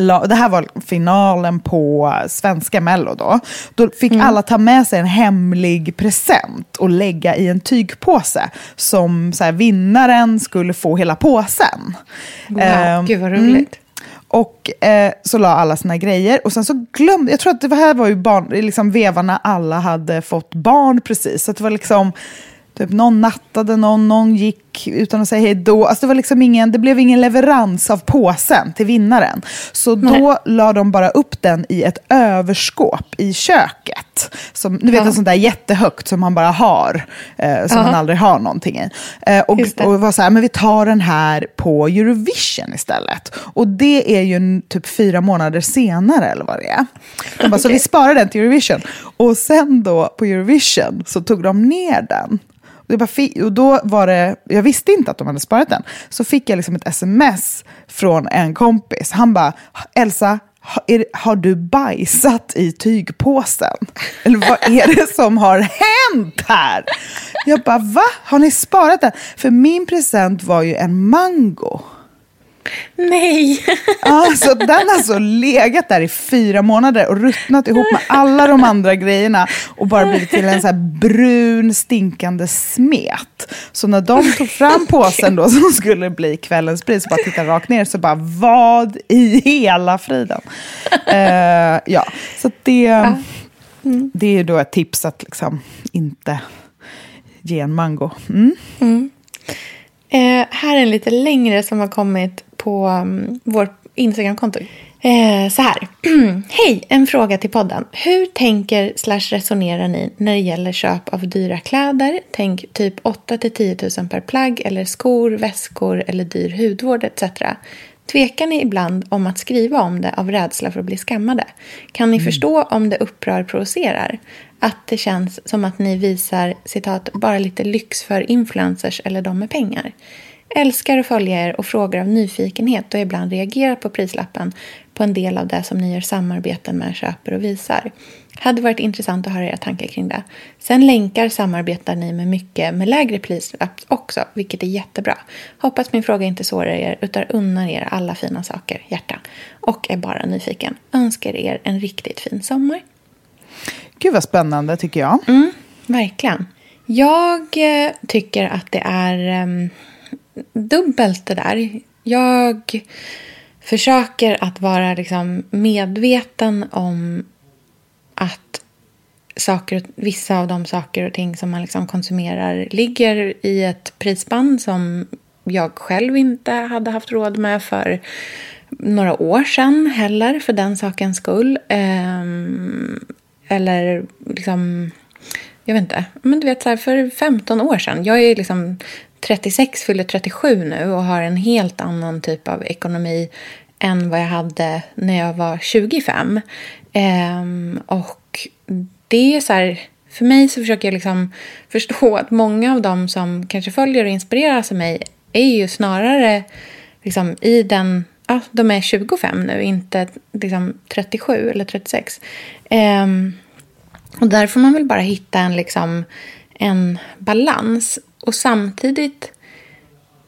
la, det här var finalen på svenska Mello då. Då fick mm. alla ta med sig en hemlig present och lägga i en tygpåse. Som så här, vinnaren skulle få hela påsen.
Wow, eh, gud vad roligt. Mm.
Och eh, så la alla sina grejer. Och sen så glömde, jag tror att det här var ju barn, liksom vevarna alla hade fått barn precis. Så det var liksom, typ någon nattade någon, någon gick utan att säga hej då. Alltså det, var liksom ingen, det blev ingen leverans av påsen till vinnaren. Så Nej. då la de bara upp den i ett överskåp i köket. Som, du vet ja. en sån där jättehögt som man bara har, eh, som ja. man aldrig har någonting i. Eh, och, och var så här, men vi tar den här på Eurovision istället. Och det är ju typ fyra månader senare eller vad det är. De bara, okay. Så vi sparar den till Eurovision. Och sen då på Eurovision så tog de ner den. Och, bara, och då var det, jag visste inte att de hade sparat den. Så fick jag liksom ett sms från en kompis. Han bara, Elsa, har, har du bajsat i tygpåsen? Eller vad är det som har hänt här? Jag bara, va? Har ni sparat den? För min present var ju en mango.
Nej!
Alltså, den har alltså legat där i fyra månader och ruttnat ihop med alla de andra grejerna och bara blivit till en så brun stinkande smet. Så när de tog fram påsen då som skulle bli kvällens pris och bara tittade rakt ner så bara vad i hela friden? Uh, ja, så det, mm. det är då ett tips att liksom inte ge en mango. Mm.
Mm. Eh, här är en lite längre som har kommit på um, vårt Instagramkonto. Eh, så här. Hej, en fråga till podden. Hur tänker slash resonerar ni när det gäller köp av dyra kläder? Tänk typ 8 till 10 000 per plagg eller skor, väskor eller dyr hudvård etc. Tvekar ni ibland om att skriva om det av rädsla för att bli skammade? Kan ni mm. förstå om det upprör provocerar? Att det känns som att ni visar citat bara lite lyx för influencers eller de med pengar? Älskar att följa er och frågar av nyfikenhet och ibland reagerar på prislappen på en del av det som ni gör samarbeten med, köper och visar. Hade varit intressant att höra era tankar kring det. Sen länkar samarbetar ni med mycket med lägre prislapp också, vilket är jättebra. Hoppas min fråga inte sårar er, utan unnar er alla fina saker, hjärta. Och är bara nyfiken. Önskar er en riktigt fin sommar.
Gud vad spännande tycker jag.
Mm, verkligen. Jag eh, tycker att det är um, dubbelt det där. Jag försöker att vara liksom medveten om att saker, vissa av de saker och ting som man liksom konsumerar ligger i ett prisband som jag själv inte hade haft råd med för några år sedan heller, för den sakens skull. Ehm, eller liksom, jag vet inte, men du vet så här, för 15 år sedan. Jag är liksom 36, fyller 37 nu och har en helt annan typ av ekonomi än vad jag hade när jag var 25. Ehm, och det är så här, för mig så försöker jag liksom förstå att många av dem som kanske följer och inspireras av mig är ju snarare liksom i den, ja, de är 25 nu, inte liksom 37 eller 36. Um, ehm, och där får man väl bara hitta en, liksom, en balans. Och samtidigt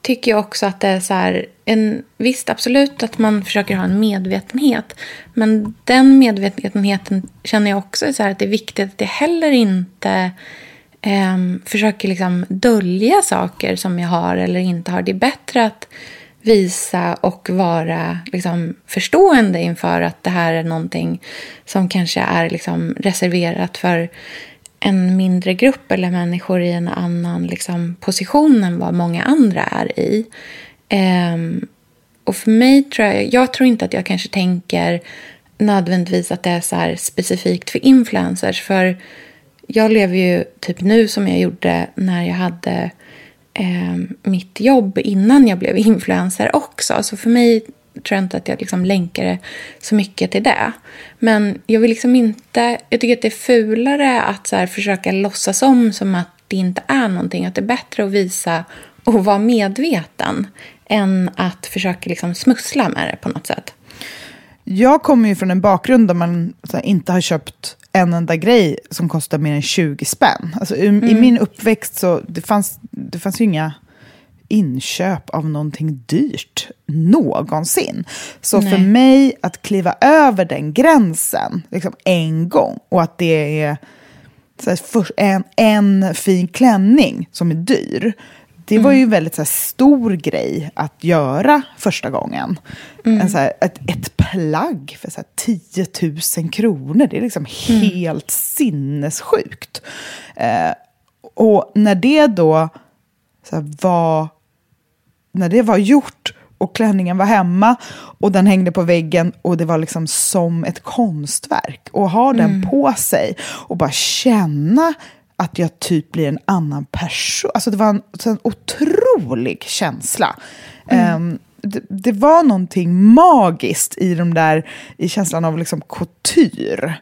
tycker jag också att det är så här, en, visst absolut att man försöker ha en medvetenhet. Men den medvetenheten känner jag också är så här att det är viktigt att jag heller inte um, försöker liksom dölja saker som jag har eller inte har. Det är bättre att visa och vara liksom, förstående inför att det här är någonting som kanske är liksom, reserverat för en mindre grupp eller människor i en annan liksom, position än vad många andra är i. Um, och för mig tror jag, jag tror inte att jag kanske tänker nödvändigtvis att det är så specifikt för influencers. För jag lever ju typ nu som jag gjorde när jag hade eh, mitt jobb innan jag blev influencer också. Så för mig tror jag inte att jag liksom länkar det så mycket till det. Men jag vill liksom inte... Jag tycker att det är fulare att så försöka låtsas om som att det inte är någonting. Att det är bättre att visa och vara medveten än att försöka liksom smussla med det på något sätt.
Jag kommer ju från en bakgrund där man här, inte har köpt en enda grej som kostar mer än 20 spänn. Alltså, i, mm. I min uppväxt så det fanns det fanns ju inga inköp av någonting dyrt någonsin. Så Nej. för mig att kliva över den gränsen liksom en gång och att det är här, en, en fin klänning som är dyr. Det var ju en mm. väldigt så här, stor grej att göra första gången. Mm. En, så här, ett, ett plagg för så här, 10 000 kronor, det är liksom mm. helt sinnessjukt. Eh, och när det då så här, var när det var gjort och klänningen var hemma och den hängde på väggen och det var liksom som ett konstverk. Och ha den mm. på sig och bara känna att jag typ blir en annan person. Alltså det var en, en otrolig känsla. Mm. Um, det, det, var någonting magiskt i, de där, i känslan av liksom couture.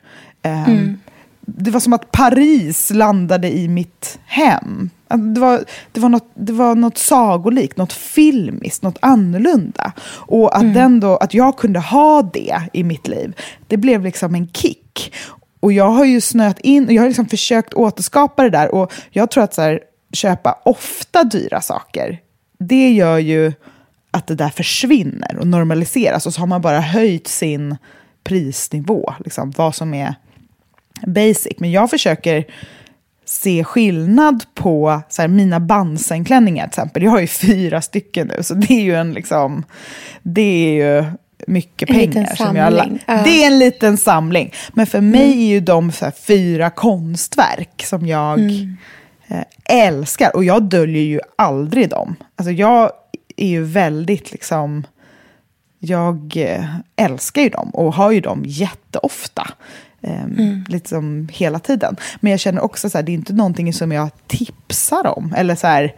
Um, mm. Det var som att Paris landade i mitt hem det var, det, var något, det var något sagolikt, något filmiskt, något annorlunda. Och att, mm. den då, att jag kunde ha det i mitt liv, det blev liksom en kick. Och jag har ju snöat in, och jag har liksom försökt återskapa det där. Och jag tror att så här, köpa ofta dyra saker, det gör ju att det där försvinner och normaliseras. Och så har man bara höjt sin prisnivå, liksom, vad som är basic. Men jag försöker se skillnad på så här, mina bansenklänningar till exempel. Jag har ju fyra stycken nu, så det är ju en liksom, det är ju mycket en pengar. Som jag, uh. Det är en liten samling. Men för mm. mig är ju de så här, fyra konstverk som jag mm. eh, älskar. Och jag döljer ju aldrig dem. Alltså jag är ju väldigt liksom jag eh, älskar ju dem och har ju dem jätteofta. Eh, mm. Liksom hela tiden. Men jag känner också att det är inte någonting som jag tipsar om. Eller så här,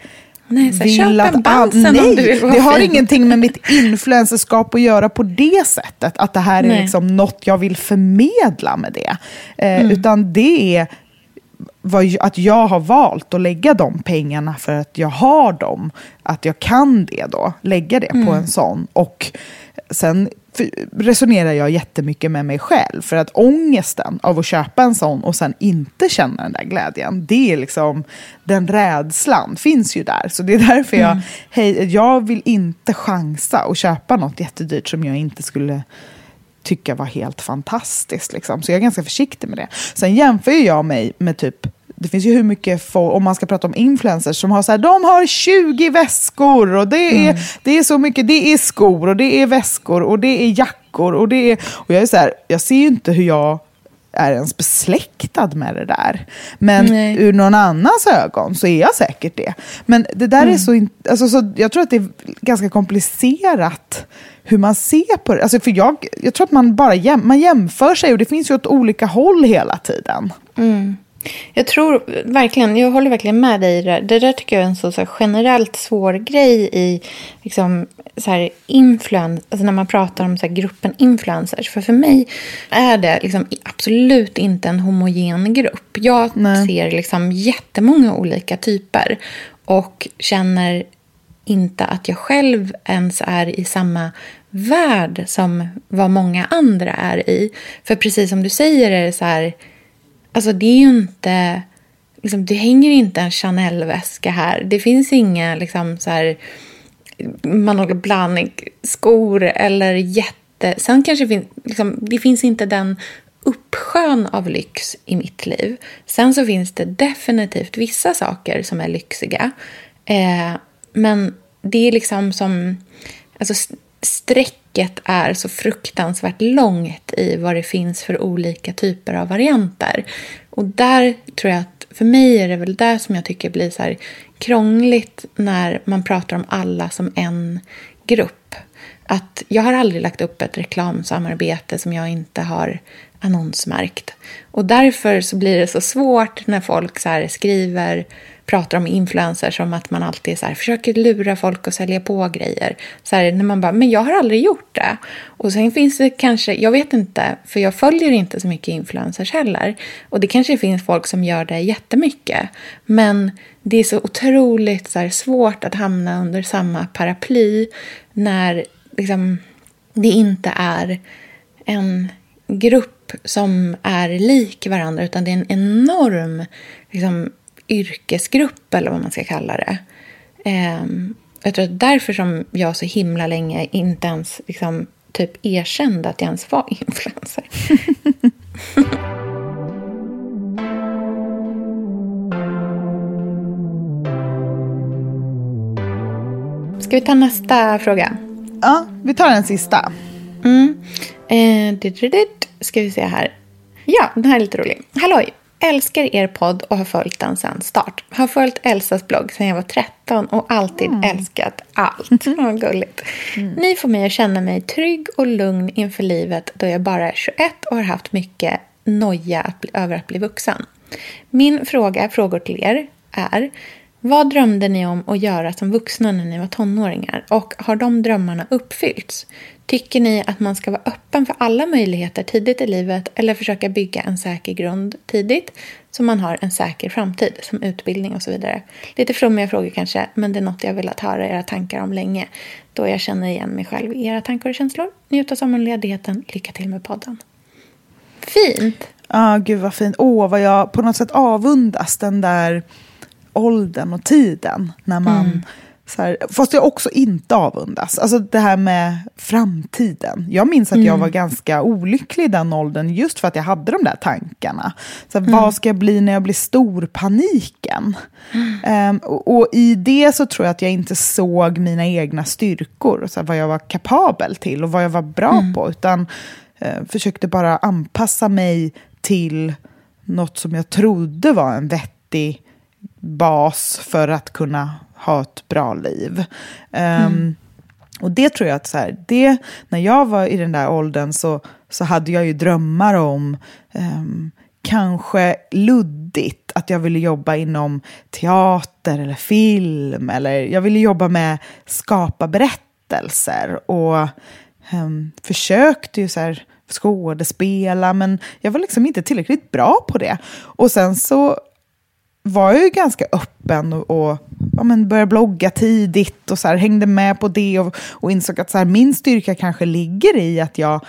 Nej, så vill köp en balsam
nej,
om du vill
Det har
fin.
ingenting med mitt influencerskap att göra på det sättet. Att det här är liksom något jag vill förmedla med det. Eh, mm. Utan det är att jag har valt att lägga de pengarna för att jag har dem. Att jag kan det då, lägga det mm. på en sån. Och sen resonerar jag jättemycket med mig själv. För att ångesten av att köpa en sån och sen inte känna den där glädjen, det är liksom, den rädslan finns ju där. Så det är därför jag, mm. hej, jag vill inte chansa och köpa något jättedyrt som jag inte skulle tycka var helt fantastiskt. Liksom. Så jag är ganska försiktig med det. Sen jämför jag mig med typ det finns ju hur mycket, folk, om man ska prata om influencers, som har så här, de har 20 väskor och det är, mm. det är så mycket, det är skor och det är väskor och det är jackor och det är, och jag är så här, jag ser ju inte hur jag är ens besläktad med det där. Men Nej. ur någon annans ögon så är jag säkert det. Men det där mm. är så, alltså, så, jag tror att det är ganska komplicerat hur man ser på det. Alltså, för jag, jag tror att man bara jäm, man jämför sig och det finns ju åt olika håll hela tiden.
Mm. Jag tror verkligen, jag håller verkligen med dig i det där tycker jag är en så, så generellt svår grej i liksom, så här, influens, alltså när man pratar om så här, gruppen influencers. För för mig är det liksom, absolut inte en homogen grupp. Jag Nej. ser liksom, jättemånga olika typer och känner inte att jag själv ens är i samma värld som vad många andra är i. För precis som du säger är det så här Alltså det är ju inte... Liksom, det hänger inte en Chanel-väska här. Det finns inga liksom så här... Manolo Blahnik-skor eller jätte... Sen kanske fin, liksom, det finns inte den uppsjön av lyx i mitt liv. Sen så finns det definitivt vissa saker som är lyxiga. Eh, men det är liksom som... Alltså streck strecket är så fruktansvärt långt i vad det finns för olika typer av varianter. Och där tror jag att, för mig är det väl där som jag tycker blir så här krångligt när man pratar om alla som en grupp. Att jag har aldrig lagt upp ett reklamsamarbete som jag inte har annonsmärkt. Och därför så blir det så svårt när folk så skriver pratar om influencers som att man alltid så här, försöker lura folk och sälja på grejer. Så här, när man bara, men jag har aldrig gjort det. Och sen finns det kanske, jag vet inte, för jag följer inte så mycket influencers heller. Och det kanske finns folk som gör det jättemycket. Men det är så otroligt så här, svårt att hamna under samma paraply när liksom, det inte är en grupp som är lik varandra utan det är en enorm liksom, yrkesgrupp eller vad man ska kalla det. Um, jag tror att därför som jag så himla länge inte ens liksom, typ erkände att jag ens var influencer. Ska vi ta nästa fråga?
Ja, vi tar den sista.
Mm. Eh, ska vi se här. Ja, den här är lite rolig. Halloj! Älskar er podd och har följt den sedan start. Har följt Elsas blogg sedan jag var 13 och alltid mm. älskat allt. Vad gulligt. Mm. Ni får mig att känna mig trygg och lugn inför livet då jag bara är 21 och har haft mycket noja att bli, över att bli vuxen. Min fråga, frågor till er, är vad drömde ni om att göra som vuxna när ni var tonåringar och har de drömmarna uppfyllts? Tycker ni att man ska vara öppen för alla möjligheter tidigt i livet eller försöka bygga en säker grund tidigt så man har en säker framtid som utbildning och så vidare? Lite flummiga frågor kanske, men det är något jag velat höra era tankar om länge då jag känner igen mig själv i era tankar och känslor. Njut av sommarledigheten. Lycka till med podden. Fint!
Ja, ah, gud vad fint. Åh, oh, vad jag på något sätt avundas den där åldern och tiden när man mm så här, fast jag också inte avundas. Alltså det här med framtiden. Jag minns att mm. jag var ganska olycklig i den åldern just för att jag hade de där tankarna. Så här, mm. Vad ska jag bli när jag blir stor? Paniken. Um, och, och, i det så tror jag att jag inte såg mina egna styrkor, så här, vad jag var kapabel till och vad jag var bra mm. på. Utan uh, försökte bara anpassa mig till något som jag trodde var en vettig bas för att kunna ha ett bra liv. Um, Och det tror jag att så här, det, när jag var i den där åldern så, så hade jag ju drömmar om um, kanske luddigt att jag ville jobba inom teater eller film eller jag ville jobba med skapa berättelser och um, försökte ju så här skådespela men jag var liksom inte tillräckligt bra på det. Och sen så var jag ju ganska öppen och, och ja, men började blogga tidigt och så här, hängde med på det och, och insåg att så här, min styrka kanske ligger i att jag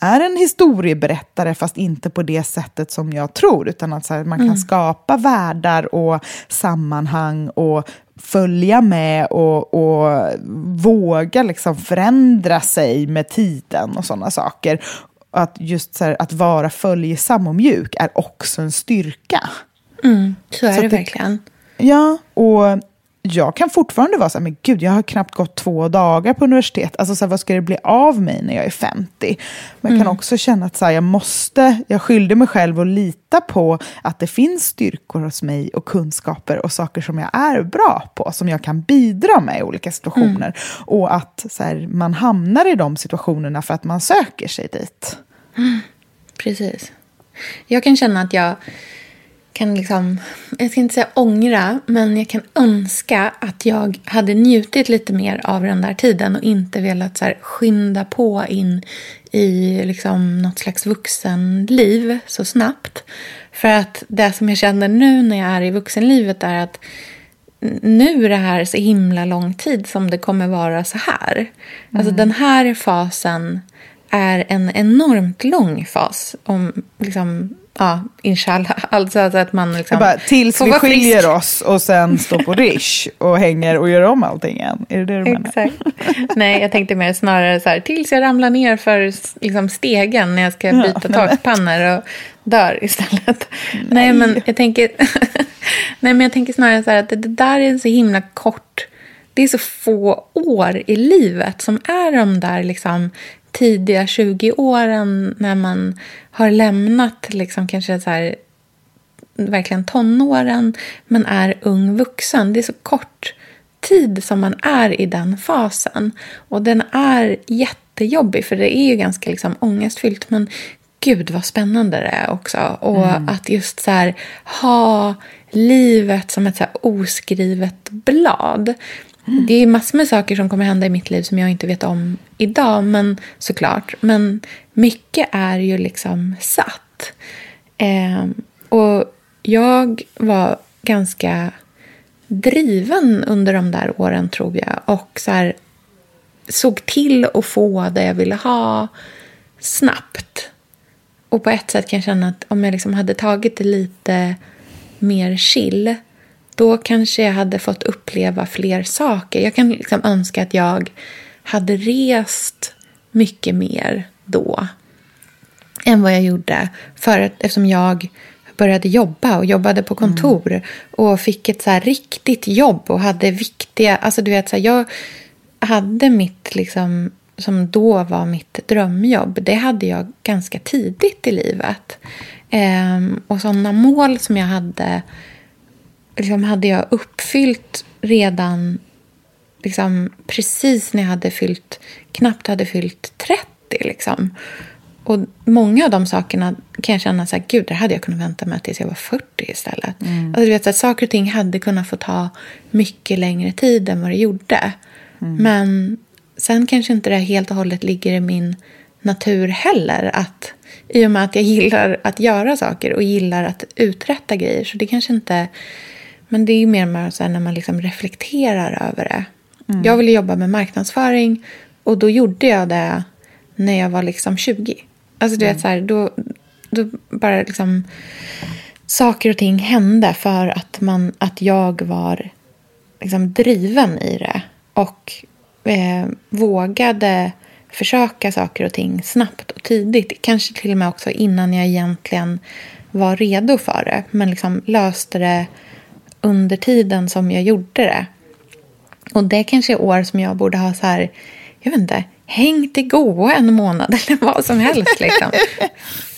är en historieberättare fast inte på det sättet som jag tror utan att så här, man kan mm. skapa världar och sammanhang och följa med och, och våga liksom förändra sig med tiden och sådana saker. Att just så här, att vara följsam och mjuk är också en styrka.
Mm, så är så det verkligen.
Ja, och jag kan fortfarande vara så här, men gud, jag har knappt gått två dagar på universitet. Alltså så här, vad ska det bli av mig när jag är 50? Men jag kan mm. också känna att så här, jag måste, jag skyllde mig själv att lita på att det finns styrkor hos mig och kunskaper och saker som jag är bra på, som jag kan bidra med i olika situationer. Mm. Och att så här, man hamnar i de situationerna för att man söker sig dit.
Mm. Precis. Jag kan känna att jag kan liksom, jag ska inte säga ångra, men jag kan önska att jag hade njutit lite mer av den där tiden och inte velat så här skynda på in i liksom något slags vuxenliv så snabbt. För att det som jag känner nu när jag är i vuxenlivet är att nu är det här så himla lång tid som det kommer vara så här. Alltså mm. Alltså den här fasen är en enormt lång fas. Om liksom Ja, inshallah. Alltså att man liksom
bara, tills vi skiljer frisk. oss och sen står på Rish och hänger och gör om allting igen. Är det det du menar?
Exakt. Nej, jag tänkte mer snarare så här, tills jag ramlar ner för liksom, stegen när jag ska byta ja, takpannor och dör istället. Nej, nej men jag tänker, nej, men jag tänker snarare så här att det där är så himla kort det är så få år i livet som är de där liksom tidiga 20-åren när man har lämnat liksom kanske så här, verkligen tonåren men är ung vuxen. Det är så kort tid som man är i den fasen. Och den är jättejobbig för det är ju ganska liksom ångestfyllt men gud vad spännande det är också. Och mm. att just så här, ha livet som ett så oskrivet blad. Det är massor med saker som kommer hända i mitt liv som jag inte vet om idag, men såklart. Men mycket är ju liksom satt. Eh, och jag var ganska driven under de där åren, tror jag. Och så här, såg till att få det jag ville ha snabbt. Och på ett sätt kan jag känna att om jag liksom hade tagit det lite mer chill då kanske jag hade fått uppleva fler saker. Jag kan liksom önska att jag hade rest mycket mer då än vad jag gjorde. För att, eftersom jag började jobba och jobbade på kontor mm. och fick ett så riktigt jobb och hade viktiga... Alltså du vet, så här, jag hade mitt, liksom, som då var mitt drömjobb, det hade jag ganska tidigt i livet. Ehm, och sådana mål som jag hade liksom hade jag uppfyllt redan liksom, precis när jag hade fyllt, knappt hade fyllt 30. Liksom. Och många av de sakerna kan jag känna så här, gud, det hade jag kunnat vänta med tills jag var 40 istället. Mm. Alltså, du vet, att saker och ting hade kunnat få ta mycket längre tid än vad det gjorde. Mm. Men sen kanske inte det helt och hållet ligger i min natur heller. Att, I och med att jag gillar att göra saker och gillar att uträtta grejer. Så det kanske inte men det är mer så när man liksom reflekterar över det. Mm. Jag ville jobba med marknadsföring och då gjorde jag det när jag var liksom 20. Alltså du mm. vet så här, då, då bara liksom saker och ting hände för att, man, att jag var liksom driven i det. Och eh, vågade försöka saker och ting snabbt och tidigt. Kanske till och med också innan jag egentligen var redo för det. Men liksom löste det under tiden som jag gjorde det. Och det kanske är år som jag borde ha så här, jag vet inte, hängt i goa en månad eller vad som helst. Liksom.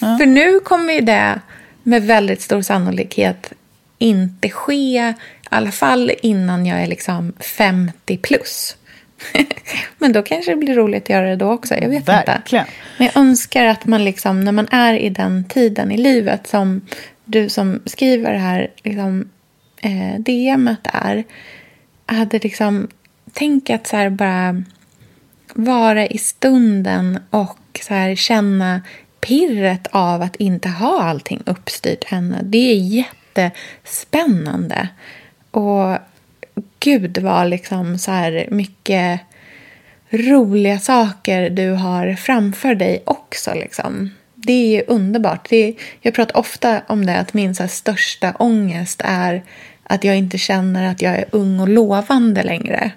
ja. För nu kommer ju det med väldigt stor sannolikhet inte ske, i alla fall innan jag är liksom 50 plus. Men då kanske det blir roligt att göra det då också. Jag vet
Verkligen.
inte. Men jag önskar att man liksom, när man är i den tiden i livet som du som skriver här liksom, eh, DMet är, hade liksom tänkt att så här bara vara i stunden och så här känna pirret av att inte ha allting uppstyrt ännu. Det är jättespännande. Och gud vad liksom så här mycket roliga saker du har framför dig också. Liksom. Det är ju underbart. Det är, jag pratar ofta om det, att min så största ångest är att jag inte känner att jag är ung och lovande längre.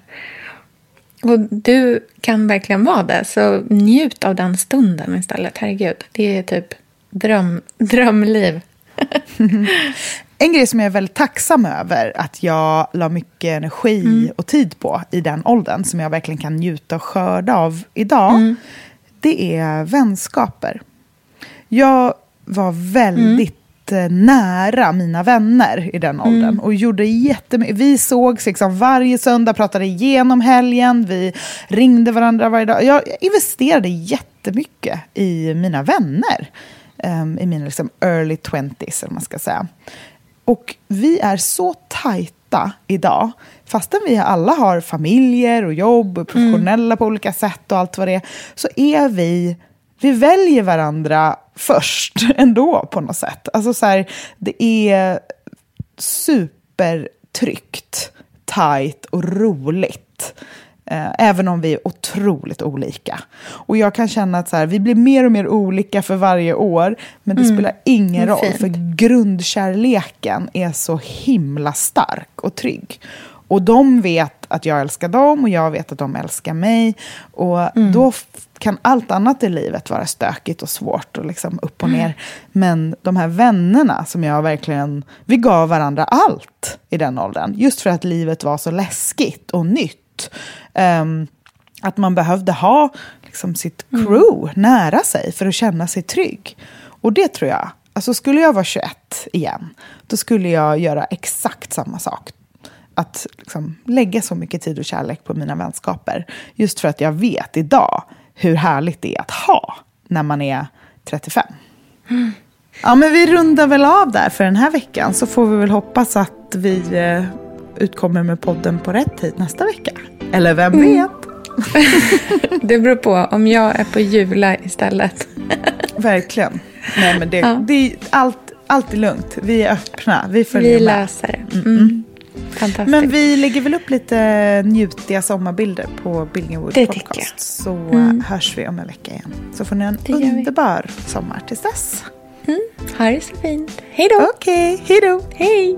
Och du kan verkligen vara det, så njut av den stunden istället. Herregud, det är typ dröm, drömliv.
En grej som jag är väldigt tacksam över att jag la mycket energi mm. och tid på i den åldern, som jag verkligen kan njuta och skörda av idag, mm. det är vänskaper. Jag var väldigt mm. Nära mina vänner i den åldern mm. och gjorde jättemycket. Vi sågs liksom varje söndag, pratade igenom helgen, vi ringde varandra varje dag. Jag investerade jättemycket i mina vänner. Um, i mina liksom early 20s, eller man ska säga. Och vi är så tajta idag, fastän vi alla har familjer och jobb och professionella mm. på olika sätt och allt vad det är, så är vi, vi väljer varandra först ändå på något sätt. Alltså så här, det är supertryggt, tajt och roligt. Eh, även om vi är otroligt olika. Och jag kan känna att så här, vi blir mer och mer olika för varje år, men det mm. spelar ingen roll, fint. för grundkärleken är så himla stark och trygg. Och de vet att jag älskar dem och jag vet att de älskar mig. Och mm. då kan allt annat i livet vara stökigt och svårt och liksom upp och ner. Mm. Men de här vännerna som jag verkligen... Vi gav varandra allt i den åldern. Just för att livet var så läskigt och nytt. Um, att man behövde ha liksom, sitt mm. crew mm. nära sig för att känna sig trygg. Och det tror jag, alltså skulle jag vara 21 igen, då skulle jag göra exakt samma sak. Att liksom, lägga så mycket tid och kärlek på mina vänskaper. Just för att jag vet idag hur härligt det är att ha när man är 35. Mm. Ja, men vi rundar väl av där för den här veckan. Så får vi väl hoppas att vi eh, utkommer med podden på rätt tid nästa vecka. Eller vem mm. vet?
det beror på om jag är på Jula istället.
Verkligen. Nej, men det, ja. det är allt, allt är lugnt. Vi är öppna. Vi
följer Vi löser det. Mm. Mm. Fantastiskt.
Men vi lägger väl upp lite njutiga sommarbilder på Billingwood det Podcast. Så mm. hörs vi om en vecka igen. Så får ni en underbar sommar tills dess.
Mm. Ha det så fint. Hej då.
Okej, okay. hej då.
Hej.